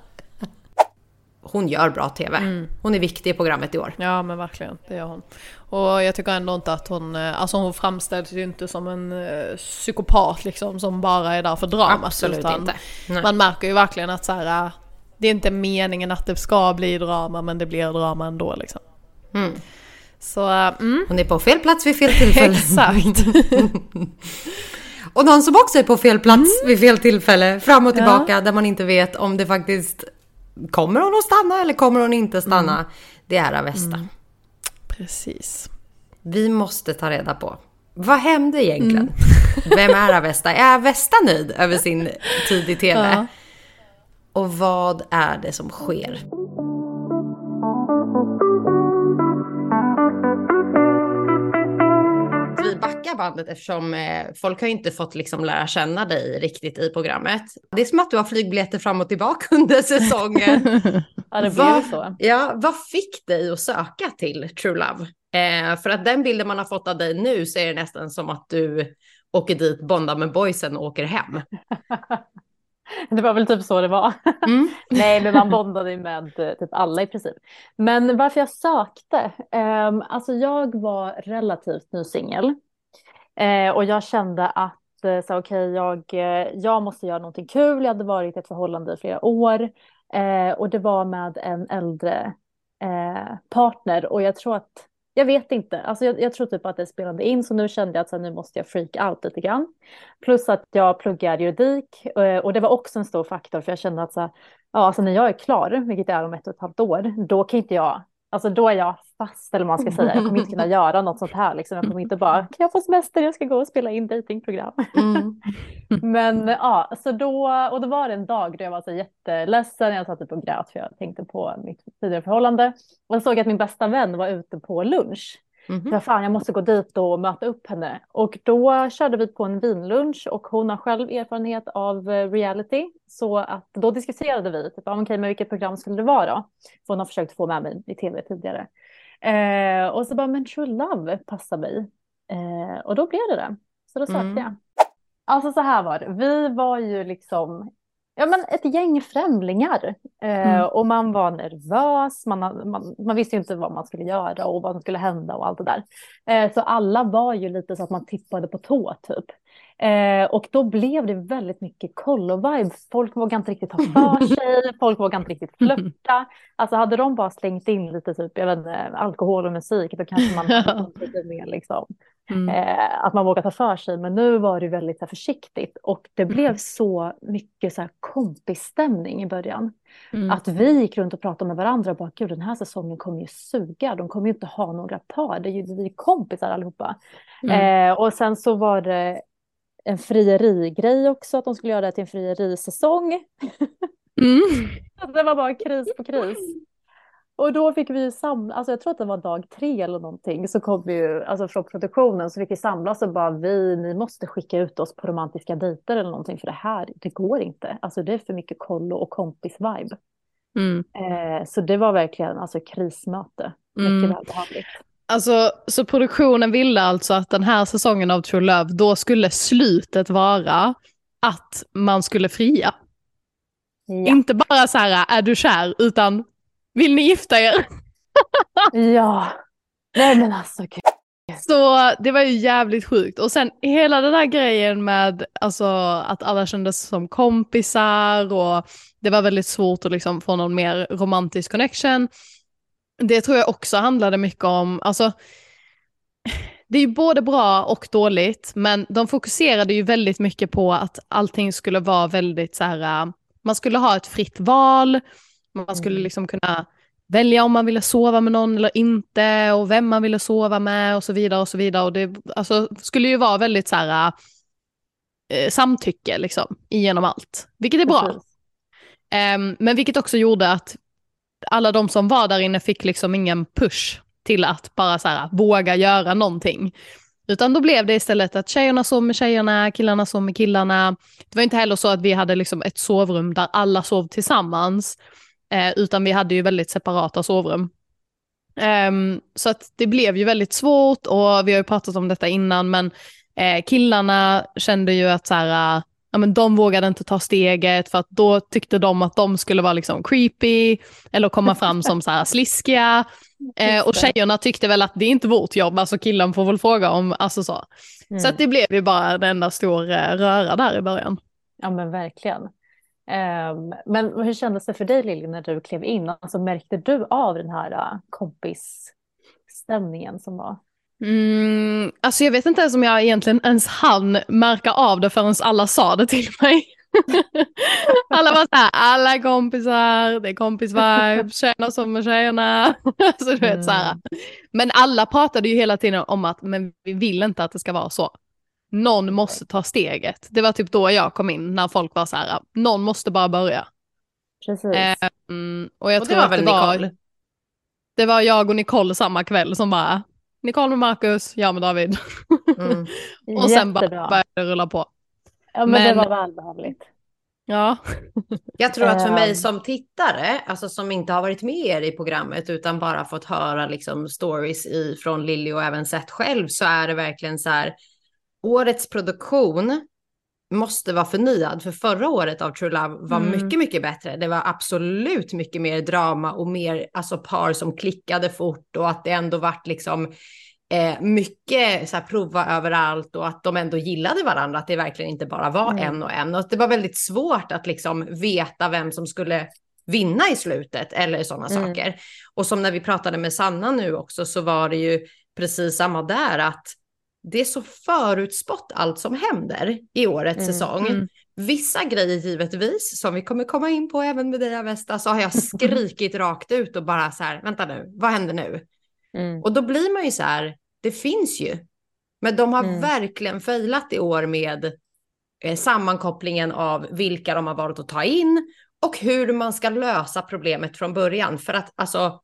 Hon gör bra TV. Mm. Hon är viktig i programmet i år. Ja men verkligen, det gör hon. Och jag tycker ändå inte att hon, eh, alltså hon framställs ju inte som en eh, psykopat liksom som bara är där för dramat. Absolut utan inte. Nej. Man märker ju verkligen att så här, eh, det är inte meningen att det ska bli drama men det blir drama ändå liksom. Mm. Så, eh, mm, Hon är på fel plats vid fel tillfälle. exakt. Och någon som också är på fel plats vid fel tillfälle, fram och Mm. Ja. tillbaka, där man inte vet om det faktiskt kommer hon att stanna eller kommer hon inte stanna. Mm. Det är Avesta. Precis. Vi måste ta reda på, vad hände egentligen? Mm. Vem är Avesta? Är Avesta nöjd över sin tid i TV? Ja. Och vad är det som sker? Backar bandet eftersom eh, folk har inte fått liksom lära känna dig riktigt i programmet. Det är som att du har flygbiljetter fram och tillbaka under säsongen. Ja, det Vad- blev så. Ja, vad fick dig att söka till True Love? Eh, för att den bilden man har fått av dig nu så är det nästan som att du åker dit, bondar med boysen och åker hem. Det var väl typ så det var. Mm. Nej, men man bondade ju med eh, typ alla i princip. Men varför jag sökte? Um, alltså jag var relativt ny singel. Eh, och jag kände att eh, så, okej, jag, eh, jag måste göra någonting kul. Jag hade varit i ett förhållande i flera år. Eh, och det var med en äldre eh, partner. Och jag tror att, jag vet inte, alltså jag, jag tror typ att det spelade in. Så nu kände jag att så, här, nu måste jag freak out lite grann. Plus att jag pluggar juridik eh, och det var också en stor faktor för jag kände att så här, ja, alltså när jag är klar, vilket är om ett och ett halvt år, då kan inte jag, alltså då är jag fast eller vad man ska säga, jag kommer inte kunna göra något sånt här liksom. Jag kommer inte bara, kan jag få semester, jag ska gå och spela in datingprogram. Mm. Men ja, så då, och då var det en dag då jag var så jätteledsen, jag satt upp och grät för jag tänkte på mitt tidigare förhållande. Och jag såg att min bästa vän var ute på lunch. Mhm. Så fan, jag måste gå dit och möta upp henne. Och då körde vi på en vinlunch och hon har själv erfarenhet av eh, reality. Så att då diskuterade vi, typ, ah, okej, men vilket program skulle det vara då? För hon har försökt få med mig i tv tidigare. Eh, och så bara, men True Love passar mig. Eh, och då blev det det. Så då sökte Mm. jag. Alltså så här var det, vi var ju liksom Ja men ett gäng främlingar eh, Mm. och man var nervös, man, man, man visste ju inte vad man skulle göra och vad som skulle hända och allt det där. Eh, så alla var ju lite så att man tippade på tå typ. Eh, och då blev det väldigt mycket kollo-vibe. Folk vågade inte riktigt ta för sig, folk vågade inte riktigt flörta. Alltså hade de bara slängt in lite typ, jag vet inte, alkohol och musik då kanske man lite mer liksom Mm. eh, att man vågar ta för sig. Men nu var det väldigt här, försiktigt och det blev så mycket så här, kompisstämning i början. Mm. Att vi gick runt och pratade med varandra och bara, gud den här säsongen kommer ju suga, de kommer ju inte ha några par, det är ju vi kompisar allihopa. Mm. Eh, och sen så var det en frierigrej också, att de skulle göra det till en frierisäsong. Mm. Det var bara kris på kris. Och då fick vi ju samla, alltså jag tror att det var dag tre eller någonting, så kom vi ju, alltså från produktionen, så fick vi samlas och bara vi, ni måste skicka ut oss på romantiska dejter eller någonting, för det här, det går inte. Alltså det är för mycket kollo och kompis-vibe. Mm. Eh, så det var verkligen alltså krismöte, mycket Mm. välbehagligt. Alltså, så produktionen ville alltså att den här säsongen av True Love, då skulle slutet vara att man skulle fria. Ja. Inte bara så här, är du kär, utan vill ni gifta er? ja. Nej men alltså gud. Så det var ju jävligt sjukt. Och sen hela den här grejen med alltså, att alla kändes som kompisar och det var väldigt svårt att liksom få någon mer romantisk connection. Det tror jag också handlade mycket om, alltså det är ju både bra och dåligt, men de fokuserade ju väldigt mycket på att allting skulle vara väldigt så här, äh, man skulle ha ett fritt val, man skulle Mm. liksom kunna välja om man ville sova med någon eller inte och vem man ville sova med och så vidare och så vidare. Och det alltså, skulle ju vara väldigt så här, eh, samtycke liksom igenom allt, vilket är bra. Ehm, men vilket också gjorde att alla de som var där inne fick liksom ingen push till att bara så här, våga göra någonting. Utan då blev det istället att tjejerna sov med tjejerna, killarna sov med killarna. Det var inte heller så att vi hade liksom ett sovrum där alla sov tillsammans, eh, utan vi hade ju väldigt separata sovrum. Um, så att det blev ju väldigt svårt och vi har ju pratat om detta innan, men eh, killarna kände ju att så här, ja, men de vågade inte ta steget för att då tyckte de att de skulle vara liksom creepy eller komma fram som så här sliskiga. Eh, och tjejerna tyckte väl att det är inte vårt jobb, alltså killen får väl fråga om, alltså så. Mm. Så att det blev ju bara en enda stor eh, röra där i början. Ja men verkligen. Ehm, men hur kändes det för dig Lilly när du klev in? Alltså, märkte du av den här uh, kompisstämningen som var? Mm, alltså jag vet inte ens om jag egentligen ens hann märka av det förrän alla sa det till mig. alla var såhär, alla kompisar, det är kompisvibe, tjejerna som med tjejerna. så du vet, så här. Men alla pratade ju hela tiden om att men vi vill inte att det ska vara så. Någon måste ta steget. Det var typ då jag kom in, när folk var så här, någon måste bara börja. Precis. Mm, och jag Och det tror var att väl det var, Nicole? det var jag och Nicole samma kväll som bara, Nicole med Marcus, jag med David. Mm. Och sen bara började det rulla på. Ja men, det men- var välbehagligt. Ja. Jag tror att för mig Ehm. som tittare, alltså som inte har varit med er i programmet utan bara fått höra liksom stories i, från Lilly och även sett själv så är det verkligen så här. Årets produktion måste vara förnyad för förra året av True Love var Mm. mycket, mycket bättre. Det var absolut mycket mer drama och mer alltså par som klickade fort och att det ändå vart liksom eh, mycket så här, prova överallt och att de ändå gillade varandra, att det verkligen inte bara var Mm. en och en. Och det var väldigt svårt att liksom veta vem som skulle vinna i slutet eller sådana Mm. saker. Och som när vi pratade med Sanna nu också så var det ju precis samma där att det är så förutspått allt som händer i årets Mm. säsong. Mm. Vissa grejer givetvis, som vi kommer komma in på även med dig Avesta, så har jag skrikit rakt ut och bara så här, vänta nu, vad händer nu? Mm. Och då blir man ju så här, det finns ju. Men de har Mm. verkligen failat i år med eh, sammankopplingen av vilka de har valt att ta in och hur man ska lösa problemet från början. För att alltså,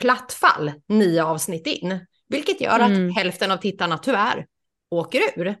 plattfall nio avsnitt in, vilket gör Mm. att hälften av tittarna tyvärr åker ur.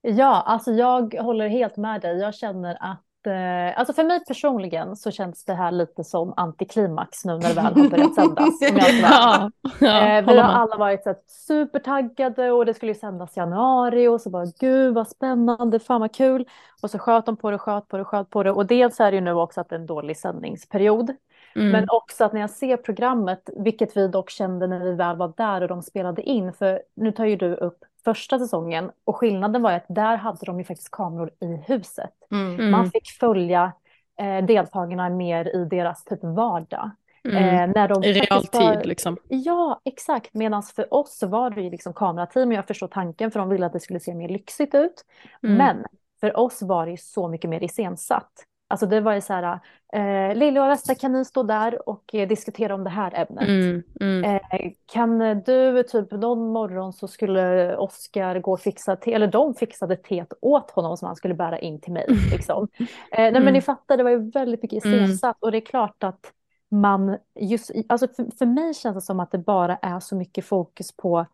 Ja, alltså jag håller helt med dig. Jag känner att, eh, alltså för mig personligen så känns det här lite som antiklimax nu när det väl har börjat sändas. Ja, ja, Eh, vi har alla varit så supertaggade och det skulle ju sändas i januari och så bara gud vad spännande, fan vad kul. Och så sköt de på det, sköt på det, sköt på det. Och dels är det ju nu också att det är en dålig sändningsperiod. Mm. Men också att när jag ser programmet, vilket vi dock kände när vi väl var där och de spelade in, för nu tar ju du upp första säsongen och skillnaden var att där hade de ju faktiskt kameror i huset. Mm. Man Mm. fick följa eh, deltagarna mer i deras typ vardag. Mm. Eh, när de I faktiskt var- realtid liksom. Ja, exakt. Medan för oss så var det ju liksom kamerateam och jag förstår tanken för de ville att det skulle se mer lyxigt ut. Mm. Men för oss var det ju så mycket mer iscensatt. Alltså det var ju så här, eh, Lilja och Vesta kan ni stå där och eh, diskutera om det här ämnet? Mm. Mm. Eh, kan du, typ någon morgon så skulle Oskar gå och fixa te, eller de fixade teet åt honom som han skulle bära in till mig. Liksom. Eh, nej men Mm. ni fattar, det var ju väldigt mycket Mm. iscensatt och det är klart att man just, alltså för, för mig känns det som att det bara är så mycket fokus på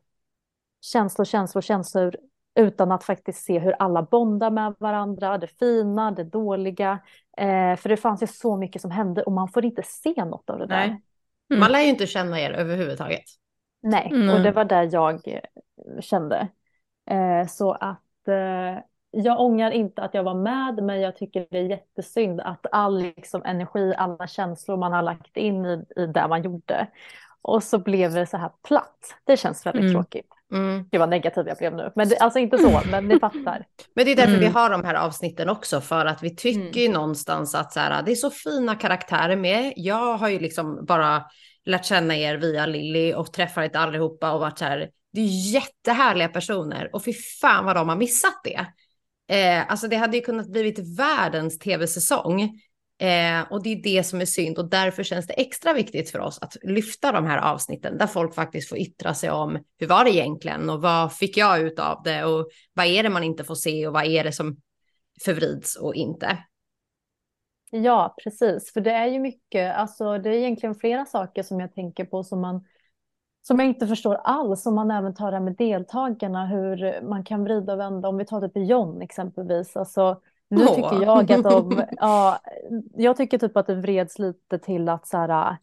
känslor, känslor, känslor utan att faktiskt se hur alla bondar med varandra, det fina, det dåliga. Eh, för det fanns ju så mycket som hände och man får inte se något av det Nej. där. Mm. Man lär ju inte känna er överhuvudtaget. Nej, Mm. och det var där jag eh, kände. Eh, så att eh, jag ångrar inte att jag var med, men jag tycker det är jättesynd att all liksom, energi, alla känslor man har lagt in i, i det man gjorde. Och så blev det så här platt. Det känns väldigt Mm. tråkigt. Mm. Det var negativ jag blev nu. Men det, alltså inte så, men ni fattar. Men det är därför Mm. vi har de här avsnitten också, för att vi tycker Mm. ju någonstans att så här, det är så fina karaktärer med. Jag har ju liksom bara lärt känna er via Lilly och träffat allihopa och varit så här, det är jättehärliga personer och fy fan vad de har missat det. Eh, alltså det hade ju kunnat blivit världens tv-säsong. Eh, och det är det som är synd och därför känns det extra viktigt för oss att lyfta de här avsnitten där folk faktiskt får yttra sig om hur var det egentligen och vad fick jag ut av det och vad är det man inte får se och vad är det som förvrids och inte. Ja, precis. För det är ju mycket, alltså det är egentligen flera saker som jag tänker på som man som jag inte förstår alls, om man även tar det här med deltagarna, hur man kan vrida och vända, om vi tar typ John exempelvis, alltså nu Åh. tycker jag att de, ja, jag tycker typ att det vreds lite till att så här,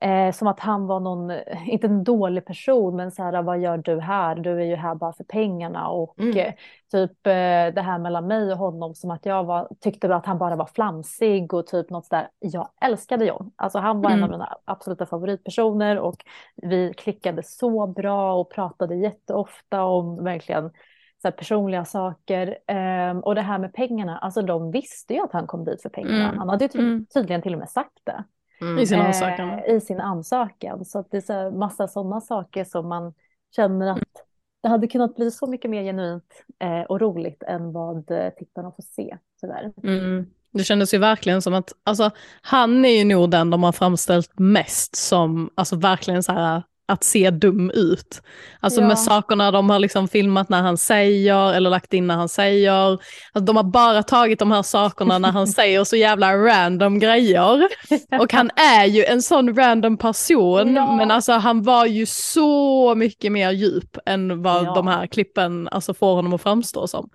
eh, som att han var någon, inte en dålig person, men så här, vad gör du här? Du är ju här bara för pengarna och Mm. eh, typ eh, det här mellan mig och honom som att jag var, tyckte att han bara var flamsig och typ något sådär. Jag älskade John, alltså han var en Mm. av mina absoluta favoritpersoner och vi klickade så bra och pratade jätteofta om verkligen så personliga saker. Ehm, och det här med pengarna, alltså de visste ju att han kom dit för pengarna. Mm. Han hade ju ty- Mm. tydligen till och med sagt det. Mm. I sin Eh, ansökan. I sin ansökan. Så det är så massa sådana saker som man känner att det hade kunnat bli så mycket mer genuint eh, och roligt än vad eh, tittarna får se, tyvärr. Mm. Det kändes ju verkligen som att, alltså han är ju nog den de har framställt mest som, alltså verkligen så här att se dum ut. Alltså Ja. med sakerna de har liksom filmat när han säger eller lagt in när han säger. Alltså de har bara tagit de här sakerna när han säger så jävla random grejer. Och han är ju en sån random person, Ja. men alltså han var ju så mycket mer djup än vad Ja. de här klippen alltså, får honom att framstå som.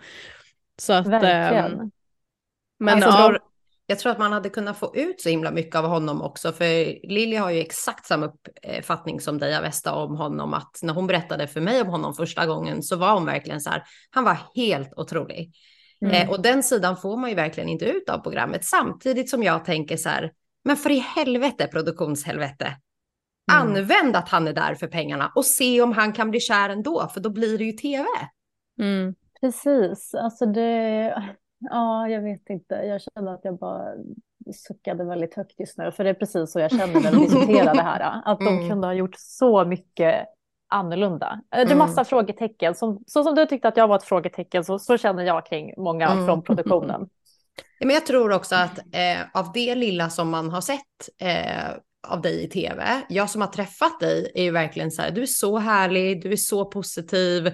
Så att, ehm, Verkligen. men jag, ja, tror, jag tror att man hade kunnat få ut så himla mycket av honom också, för Lilly har ju exakt samma uppfattning som dig Avesta om honom, att när hon berättade för mig om honom första gången så var hon verkligen så här, han var helt otrolig. Mm. Eh, och den sidan får man ju verkligen inte ut av programmet, samtidigt som jag tänker så här, men för i helvete produktionshelvete, Mm. använd att han är där för pengarna och se om han kan bli kär ändå, för då blir det ju tv. mm. Precis, alltså det, ja jag vet inte, jag känner att jag bara suckade väldigt högt just nu, för det är precis så jag känner när vi diskuterar det här, att de Mm. kunde ha gjort så mycket annorlunda. Det är Mm. massa frågetecken, som, så som du tyckte att jag var ett frågetecken, så, så känner jag kring många Mm. från produktionen. Ja, men jag tror också att eh, av det lilla som man har sett eh, av dig i tv, jag som har träffat dig är ju verkligen så här, du är så härlig, du är så positiv,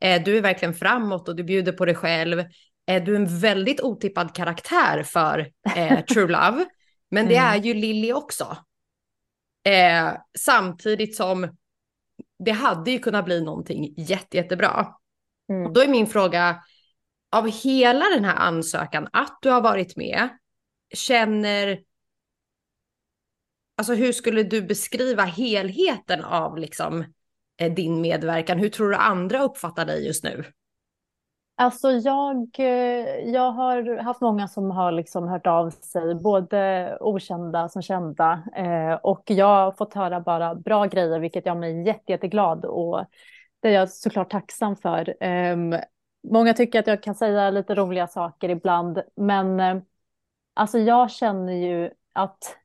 eh, du är verkligen framåt och du bjuder på dig själv. Eh, du är en väldigt otippad karaktär för eh, True Love, men det Mm. är ju Lilly också. Eh, samtidigt som det hade ju kunnat bli någonting jätte, jättebra. Mm. Och då är min fråga, av hela den här ansökan, att du har varit med, känner... Alltså hur skulle du beskriva helheten av liksom eh, din medverkan? Hur tror du andra uppfattar dig just nu? Alltså jag, eh, jag har haft många som har liksom hört av sig, både okända som kända. Eh, och jag har fått höra bara bra grejer, vilket jag mig jätte, jätteglad och det är jag såklart tacksam för. Eh, många tycker att jag kan säga lite roliga saker ibland, men eh, alltså jag känner ju att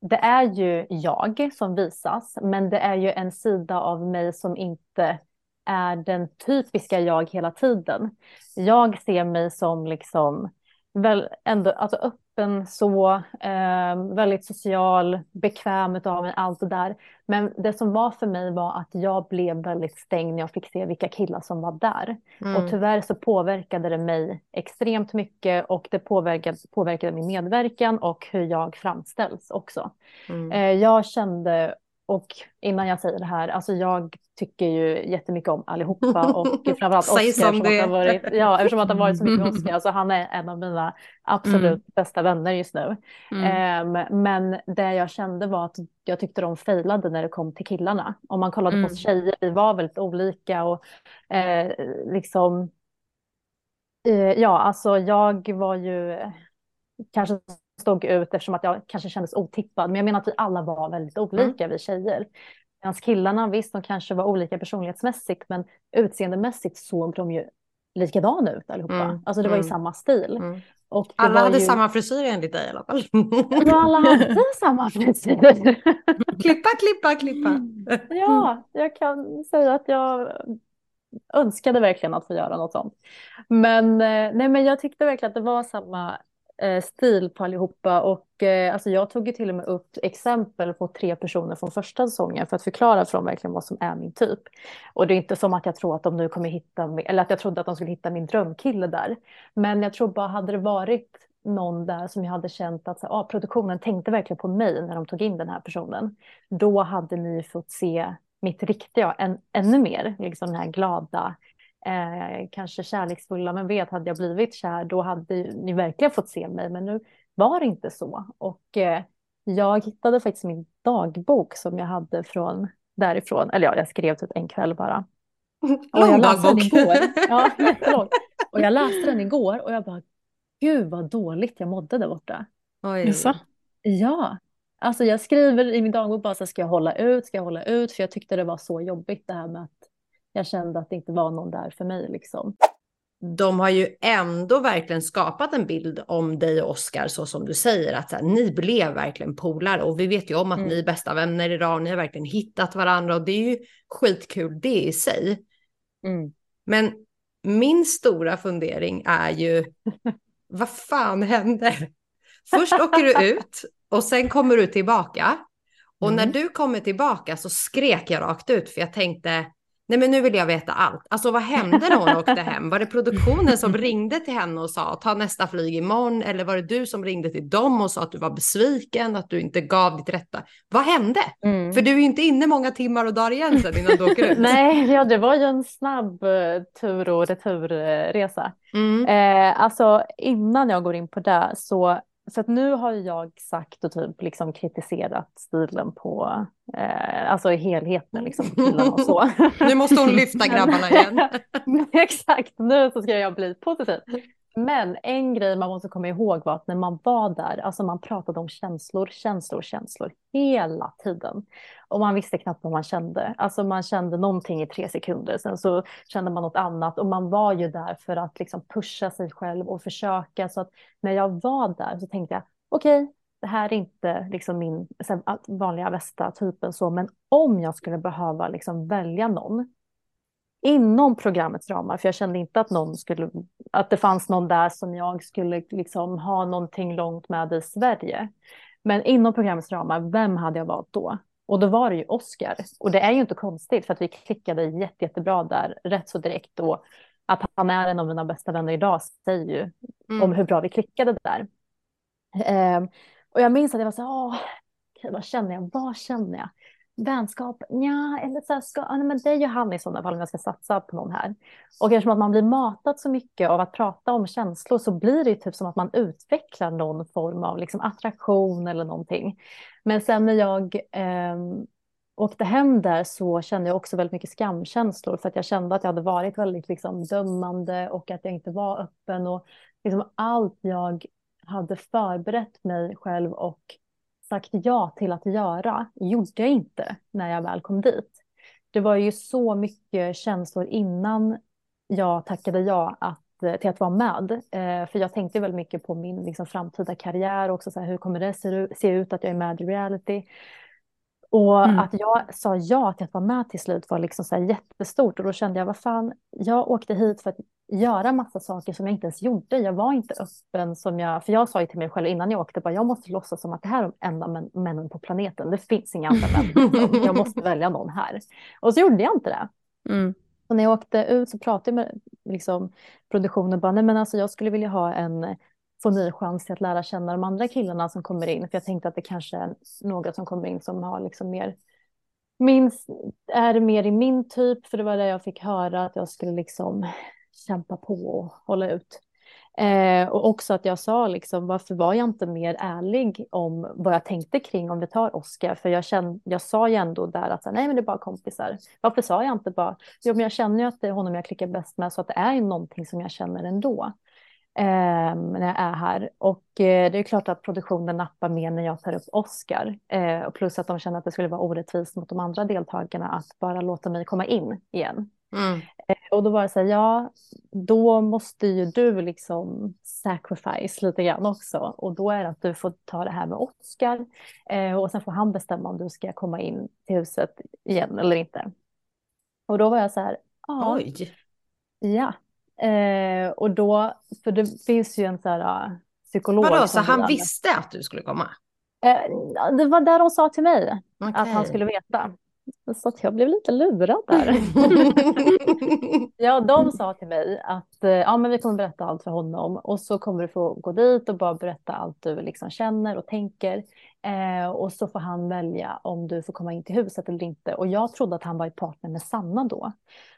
det är ju jag som visas, men det är ju en sida av mig som inte är den typiska jag hela tiden. Jag ser mig som liksom väl ändå alltså öppen så, eh, väldigt social, bekväm av mig, allt det där. Men det som var för mig var att jag blev väldigt stängd när jag fick se vilka killar som var där. Mm. Och tyvärr så påverkade det mig extremt mycket och det påverkade, påverkade min medverkan och hur jag framställs också. Mm. Eh, jag kände och innan jag säger det här, alltså jag tycker ju jättemycket om allihopa och framförallt Oscar. eftersom, det. Att varit, ja, eftersom att det har varit så mycket Oscar. Alltså han är en av mina absolut mm. bästa vänner just nu. Mm. Um, men det jag kände var att jag tyckte de failade när det kom till killarna. Om man kollade mm. på tjejer, vi var väldigt olika och eh, liksom eh, Ja, alltså jag var ju kanske stod ut eftersom att jag kanske kändes otippad. Men jag menar att vi alla var väldigt olika, mm. vi tjejer. Medan killarna, visst, de kanske var olika personlighetsmässigt, men utseendemässigt såg de ju likadana ut allihopa. Mm. Alltså det var ju mm. samma stil. Mm. Och alla hade ju... samma frisyr enligt dig i alla fall. Ja, alla hade samma frisyr. klippa, klippa, klippa. Ja, jag kan säga att jag önskade verkligen att få göra något sånt. Men, eh, nej, men jag tyckte verkligen att det var samma Eh, stil på allihopa och eh, alltså jag tog ju till och med upp exempel på tre personer från första säsongen för att förklara för dem verkligen vad som är min typ. Och det är inte som att jag tror att de nu kommer hitta, eller att jag trodde att de skulle hitta min drömkille där. Men jag tror bara hade det varit någon där som jag hade känt att så, ah, produktionen tänkte verkligen på mig när de tog in den här personen. Då hade ni fått se mitt riktiga en, ännu mer, liksom den här glada, eh, kanske kärleksfulla, men vet hade jag blivit kär då hade ni verkligen fått se mig, men nu var det inte så. Och eh, jag hittade faktiskt min dagbok som jag hade från därifrån, eller ja, jag skrev typ en kväll bara. Lång dagbok. Ja, jättelång. Och jag läste den igår och jag bara, gud vad dåligt jag mådde där borta. Oj. Ja, alltså jag skriver i min dagbok bara så ska jag hålla ut, ska jag hålla ut, för jag tyckte det var så jobbigt det här med att jag kände att det inte var någon där för mig liksom. De har ju ändå verkligen skapat en bild om dig och Oskar så som du säger att här, ni blev verkligen polare och vi vet ju om att mm. ni är bästa vänner idag och ni har verkligen hittat varandra och det är ju skitkul det i sig. Mm. Men min stora fundering är ju vad fan hände? Först åker du ut och sen kommer du tillbaka. Och mm. när du kommer tillbaka så skrek jag rakt ut för jag tänkte Nej men nu vill jag veta allt. Alltså vad hände när hon åkte hem? Var det produktionen som ringde till henne och sa ta nästa flyg imorgon? Eller var det du som ringde till dem och sa att du var besviken, att du inte gav ditt rätta? Vad hände? Mm. För du är ju inte inne många timmar och dagar igen sen innan du åker ut. Nej, ja, det var ju en snabb uh, tur och returresa. Mm. Eh, alltså innan jag går in på det så så att nu har jag sagt och typ liksom kritiserat stilen på, eh, alltså helheten liksom, och så. nu måste hon lyfta grabbarna igen. Exakt, nu så ska jag bli positiv. Men en grej man måste komma ihåg var att när man var där, alltså man pratade om känslor, känslor, känslor hela tiden. Och man visste knappt vad man kände. Alltså man kände någonting i tre sekunder, sen så kände man något annat. Och man var ju där för att liksom pusha sig själv och försöka. Så att när jag var där så tänkte jag, okej, okay, det här är inte liksom min vanliga bästa typen så, men om jag skulle behöva liksom välja någon inom programmets ramar, för jag kände inte att någon skulle, att det fanns någon där som jag skulle liksom ha någonting långt med i Sverige. Men inom programmets ramar, vem hade jag valt då? Och då var det ju Oscar. Och det är ju inte konstigt för att vi klickade jätte, jättebra där rätt så direkt. Och att han är en av mina bästa vänner idag säger ju mm. om hur bra vi klickade där. Um, och jag minns att jag var så här, vad känner jag, vad känner jag? Vänskap, ja, eller så här, ska, ja, men det är ju han i sådana fall om jag ska satsa på någon här. Och eftersom att man blir matad så mycket av att prata om känslor så blir det typ som att man utvecklar någon form av liksom, attraktion eller någonting. Men sen när jag eh, åkte hem där så kände jag också väldigt mycket skamkänslor för att jag kände att jag hade varit väldigt liksom, dömande och att jag inte var öppen och liksom, allt jag hade förberett mig själv och sagt ja till att göra gjorde jag inte när jag väl kom dit. Det var ju så mycket känslor innan jag tackade ja att, eh, till att vara med. Eh, för jag tänkte väldigt mycket på min liksom, framtida karriär också. Så här, hur kommer det se, se ut att jag är med i reality? Och Mm. att jag sa ja till att vara med till slut var liksom så jättestort. Och då kände jag, vad fan, jag åkte hit för att göra massa saker som jag inte ens gjorde. Jag var inte öppen som jag, för jag sa ju till mig själv innan jag åkte, bara, jag måste låtsas som att det här är de enda män, männen på planeten. Det finns inga andra män. liksom. Jag måste välja någon här. Och så gjorde jag inte det. Mm. Och när jag åkte ut så pratade jag med liksom, produktionen bara, nej men alltså jag skulle vilja ha en, få ny chans till att lära känna de andra killarna som kommer in. För jag tänkte att det kanske är några som kommer in som har liksom mer, min, är mer i min typ, för det var det jag fick höra, att jag skulle liksom kämpa på och hålla ut. Eh, och också att jag sa liksom, varför var jag inte mer ärlig om vad jag tänkte kring om vi tar Oscar? För jag, kände, jag sa ju ändå där att nej men det är bara kompisar. Varför sa jag inte bara, jo men jag känner ju att det är honom jag klickar bäst med så att det är ju någonting som jag känner ändå. Eh, när jag är här. Och eh, det är klart att produktionen nappar mer när jag tar upp Oscar. Eh, och plus att de känner att det skulle vara orättvist mot de andra deltagarna att bara låta mig komma in igen. Mm. Och då var det så här, ja, då måste ju du liksom sacrifice lite grann också. Och då är det att du får ta det här med Oscar. Eh, och sen får han bestämma om du ska komma in till huset igen eller inte. Och då var jag så här, ja, Oj. ja. Eh, och då, för det finns ju en så här uh, psykolog. Vadå, så han visste att du skulle komma? Eh, det var där de sa till mig att han skulle veta. Så att jag blev lite lurad där. Ja, de sa till mig att eh, ja, men vi kommer berätta allt för honom och så kommer du få gå dit och bara berätta allt du liksom känner och tänker. Eh, och så får han välja om du får komma in till huset eller inte. Och jag trodde att han var i partner med Sanna då.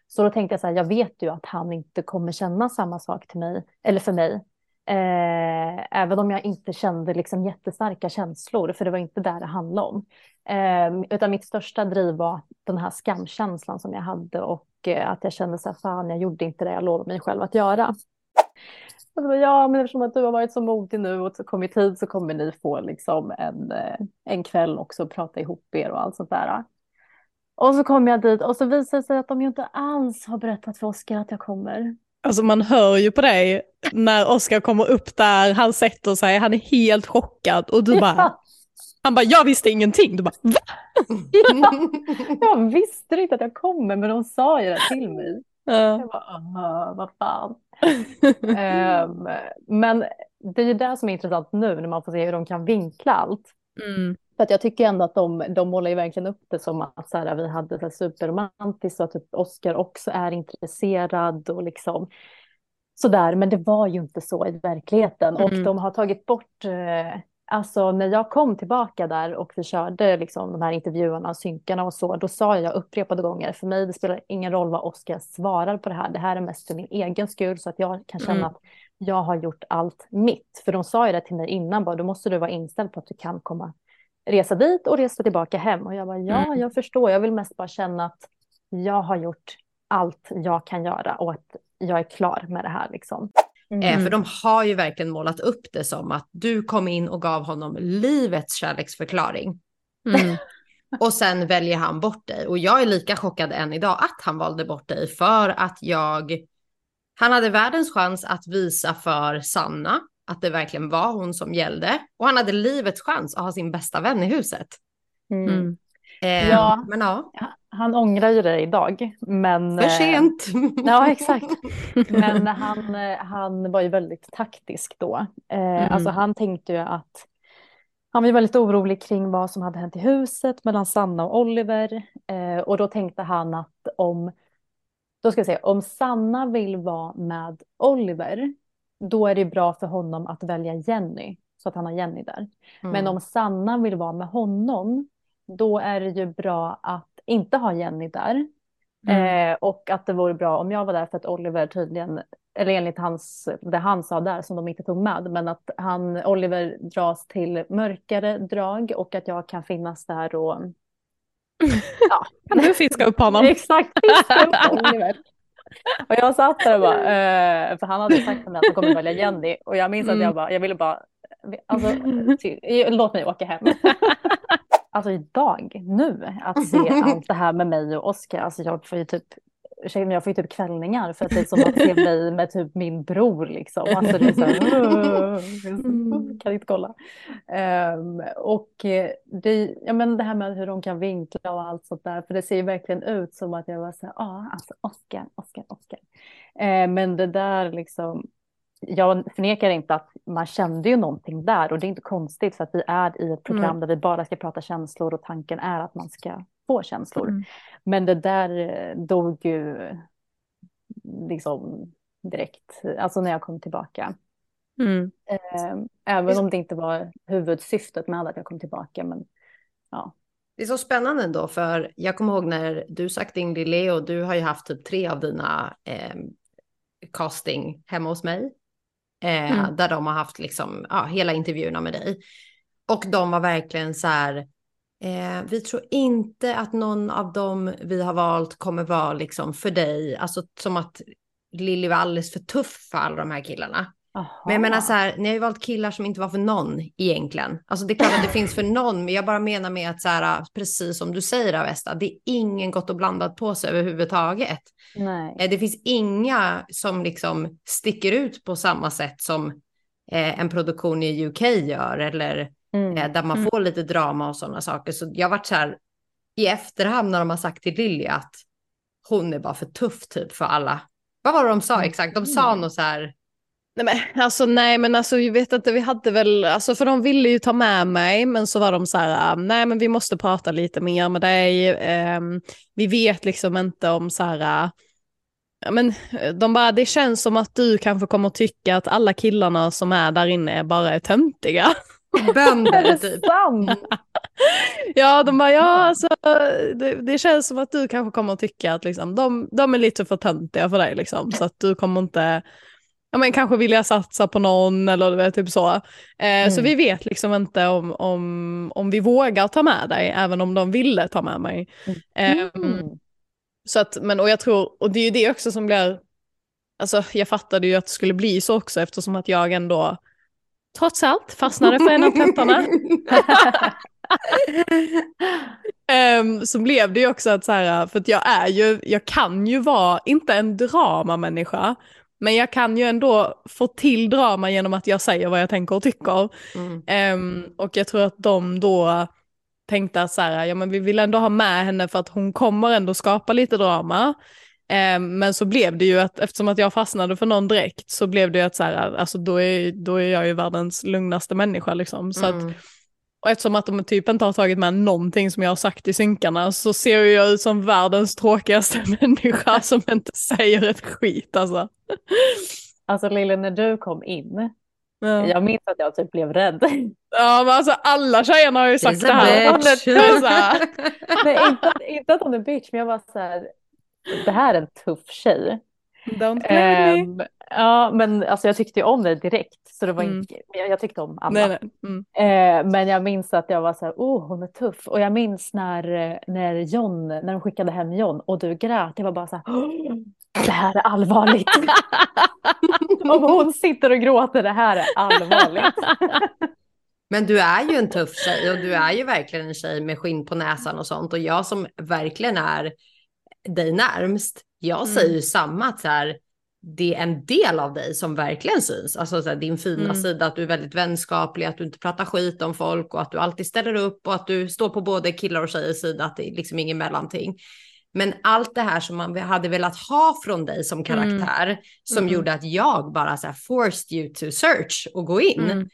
Så då tänkte jag så här, jag vet ju att han inte kommer känna samma sak till mig, eller för mig. Eh, även om jag inte kände liksom jättestarka känslor, för det var inte där det handlade om. Eh, utan mitt största driv var den här skamkänslan som jag hade och eh, att jag kände så här, fan jag gjorde inte det jag lovade mig själv att göra. Och så bara, ja, men eftersom att du har varit så modig nu och så kommit hit så kommer ni få liksom en, eh, en kväll också och prata ihop er och allt sånt där. Och så kom jag dit och så visade det sig att de ju inte alls har berättat för Oskar att jag kommer. Alltså man hör ju på dig när Oskar kommer upp där, han sätter sig, han är helt chockad och du bara, Ja, han bara jag visste ingenting. Du bara va? jag visste inte att jag kommer men de sa ju det till mig. Ja. Jag bara, "Aha, vad fan. Ehm, men det är ju det som är intressant nu när man får se hur de kan vinkla allt. Mm. För att jag tycker ändå att de, de målar ju verkligen upp det som att så här, vi hade här superromantiskt och att typ Oscar också är intresserad och liksom sådär. Men det var ju inte så i verkligheten. Och Mm. de har tagit bort, eh, alltså när jag kom tillbaka där och vi körde liksom de här intervjuerna och synkarna och så, då sa jag upprepade gånger, för mig det spelar ingen roll vad Oscar svarar på det här, det här är mest för min egen skull så att jag kan känna Mm. att jag har gjort allt mitt. För de sa ju det till mig innan, bara, då måste du vara inställd på att du kan komma resa dit och resa tillbaka hem. Och jag bara, ja, Mm. jag förstår. Jag vill mest bara känna att jag har gjort allt jag kan göra och att jag är klar med det här liksom. Eh, för de har ju verkligen målat upp det som att du kom in och gav honom livets kärleksförklaring. Mm. Och sen väljer han bort dig. Och jag är lika chockad än idag att han valde bort dig för att jag... Han hade världens chans att visa för Sanna att det verkligen var hon som gällde. Och han hade livets chans att ha sin bästa vän i huset. Mm. Eh, Ja. Men ja, Han ångrar ju det idag, men... för eh, sent. Ja, exakt. Men han, eh, han var ju väldigt taktisk då. Eh, Mm. Alltså han tänkte ju att han var ju väldigt orolig kring vad som hade hänt i huset mellan Sanna och Oliver. Eh, och då tänkte han att om, då ska vi se, om Sanna vill vara med Oliver, då är det bra för honom att välja Jenny, så att han har Jenny där. Men Mm. om Sanna vill vara med honom, då är det ju bra att inte ha Jenny där. Mm. Eh, och att det vore bra om jag var där för att Oliver tydligen, eller enligt hans, det han sa där som de inte tog med, men att han, Oliver dras till mörkare drag och att jag kan finnas där och Kan du fiska upp honom? exakt fiska upp Oliver. Och jag satt där och bara, eh, för han hade sagt till mig att han kommer välja Jenny och jag minns att Mm. jag bara, jag ville bara, alltså, ty, låt mig åka hem. Alltså idag, nu, att se allt det här med mig och Oskar, alltså jag får ju typ ursäkta, men jag får ju typ kvällningar för att det är som att se mig med typ min bror liksom. Alltså det är så här, de kan inte kolla. Um, och eh, det, ja, men det här med hur de kan vinkla och allt sånt där, för det ser ju verkligen ut som att jag var så här, ja, ah, alltså Oscar, Oscar, Oscar. Uh, men det där liksom, jag förnekar inte att man kände ju någonting där och det är inte konstigt för att vi är i ett program mm. där vi bara ska prata känslor och tanken är att man ska få känslor. Mm. Men det där eh, dog ju liksom direkt, alltså när jag kom tillbaka. Mm. Eh, även om det inte var huvudsyftet med att jag kom tillbaka. Men, ja. Det är så spännande ändå, för jag kommer ihåg när du sagt din Lille och du har ju haft typ tre av dina eh, casting hemma hos mig. Eh, mm. Där de har haft liksom, ja, hela intervjuerna med dig. Och de var verkligen så här, eh, vi tror inte att någon av dem vi har valt kommer vara liksom för dig, alltså som att Lilly var alldeles för tuff för alla de här killarna. Aha. Men jag menar så här, ni har ju valt killar som inte var för någon egentligen. Alltså det är klart att det finns för någon, men jag bara menar med att så här, precis som du säger Avesta, det är ingen gott och blandat på sig överhuvudtaget. Nej. Eh, det finns inga som liksom sticker ut på samma sätt som eh, en produktion i UK gör eller mm. eh, där man mm. får lite drama och sådana saker. Så jag varit så här i efterhand när de har sagt till Lilly att hon är bara för tuff typ för alla. Vad var det de sa mm. exakt? De sa mm. något så här Nej men alltså nej men alltså jag vet inte, vi hade väl, alltså för de ville ju ta med mig men så var de så här, ah, nej men vi måste prata lite mer med dig, um, vi vet liksom inte om så här, ja men de bara, det känns som att du kanske kommer tycka att alla killarna som är där inne bara är töntiga. Bönder typ. ja, de bara, ja alltså det, det, känns som att du kanske kommer tycka att liksom, de, de är lite för töntiga för dig liksom, så att du kommer inte ja, men kanske vilja satsa på någon eller typ så. Eh, mm. Så vi vet liksom inte om, om, om vi vågar ta med dig, även om de ville ta med mig. Mm. Eh, så att, men, och jag tror, och det är ju det också som blir, alltså jag fattade ju att det skulle bli så också eftersom att jag ändå trots allt fastnade för en av tuttarna. um, så blev det ju också att så här, för att jag är ju, jag kan ju vara, inte en dramamänniska, men jag kan ju ändå få till drama genom att jag säger vad jag tänker och tycker. Mm. Um, och jag tror att de då tänkte att så här, ja men vi vill ändå ha med henne för att hon kommer ändå skapa lite drama. Um, men så blev det ju att eftersom att jag fastnade för någon direkt så blev det ju att så här, alltså då är, då är jag ju världens lugnaste människa liksom. Så mm. att och eftersom att de typ inte har tagit med någonting som jag har sagt i synkarna så ser jag ut som världens tråkigaste människa som inte säger ett skit alltså. Alltså Lille, när du kom in, ja. jag minns att jag typ blev rädd. Ja men alltså alla tjejerna har ju sagt det här. Nej, inte, inte att hon är bitch, men jag var så här, det här är en tuff tjej. Don't play um, me. Ja, men alltså jag tyckte ju om det direkt. Så det var mm. inte, jag, jag tyckte om alla. Nej, nej. Mm. Eh, men jag minns att jag var så här, oh hon är tuff. Och jag minns när, när John, när de skickade hem John och du grät. Jag var bara så här, oh, det här är allvarligt. om hon sitter och gråter, det här är allvarligt. Men du är ju en tuff tjej och du är ju verkligen en tjej med skinn på näsan och sånt. Och jag som verkligen är dig närmst, jag mm. säger ju samma att så här, det är en del av dig som verkligen syns. Alltså så här, din fina mm. sida, att du är väldigt vänskaplig, att du inte pratar skit om folk och att du alltid ställer upp och att du står på både killar och tjejers sida, att det är liksom ingen mellanting. Men allt det här som man hade velat ha från dig som mm. karaktär, mm. som mm. gjorde att jag bara så här forced you to search och gå in, mm.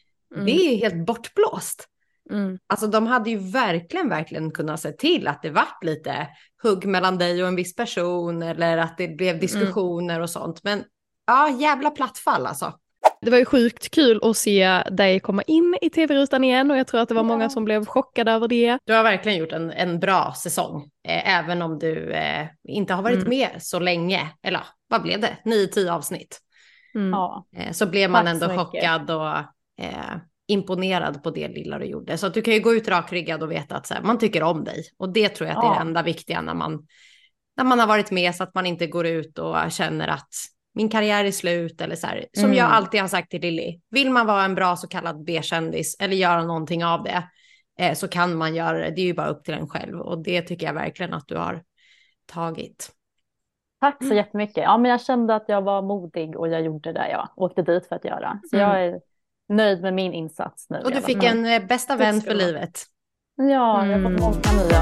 det är helt bortblåst. Mm. Alltså de hade ju verkligen, verkligen kunnat se till att det vart lite hugg mellan dig och en viss person eller att det blev mm. diskussioner mm. och sånt. Men ja, jävla plattfall alltså. Det var ju sjukt kul att se dig komma in i tv-rutan igen och jag tror att det var många som blev chockade över det. Du har verkligen gjort en, en bra säsong, eh, även om du eh, inte har varit mm. med så länge. Eller vad blev det? 9-10 avsnitt. Mm. Eh, så blev man Tack ändå chockad och eh, imponerad på det lilla du gjorde. Så att du kan ju gå ut rakryggad och veta att här, man tycker om dig. Och det tror jag att ja. är det enda viktiga när man, när man har varit med så att man inte går ut och känner att min karriär är slut eller så här. Som mm. jag alltid har sagt till Lilly, vill man vara en bra så kallad B-kändis eller göra någonting av det eh, så kan man göra det. Det är ju bara upp till en själv och det tycker jag verkligen att du har tagit. Tack så mm. jättemycket. Ja, men jag kände att jag var modig och jag gjorde det jag åkte dit för att göra. Så mm. jag är nöjd med min insats nu. Och du fick en eh, bästa vän för livet. Ja, jag har Mm. fått många nya.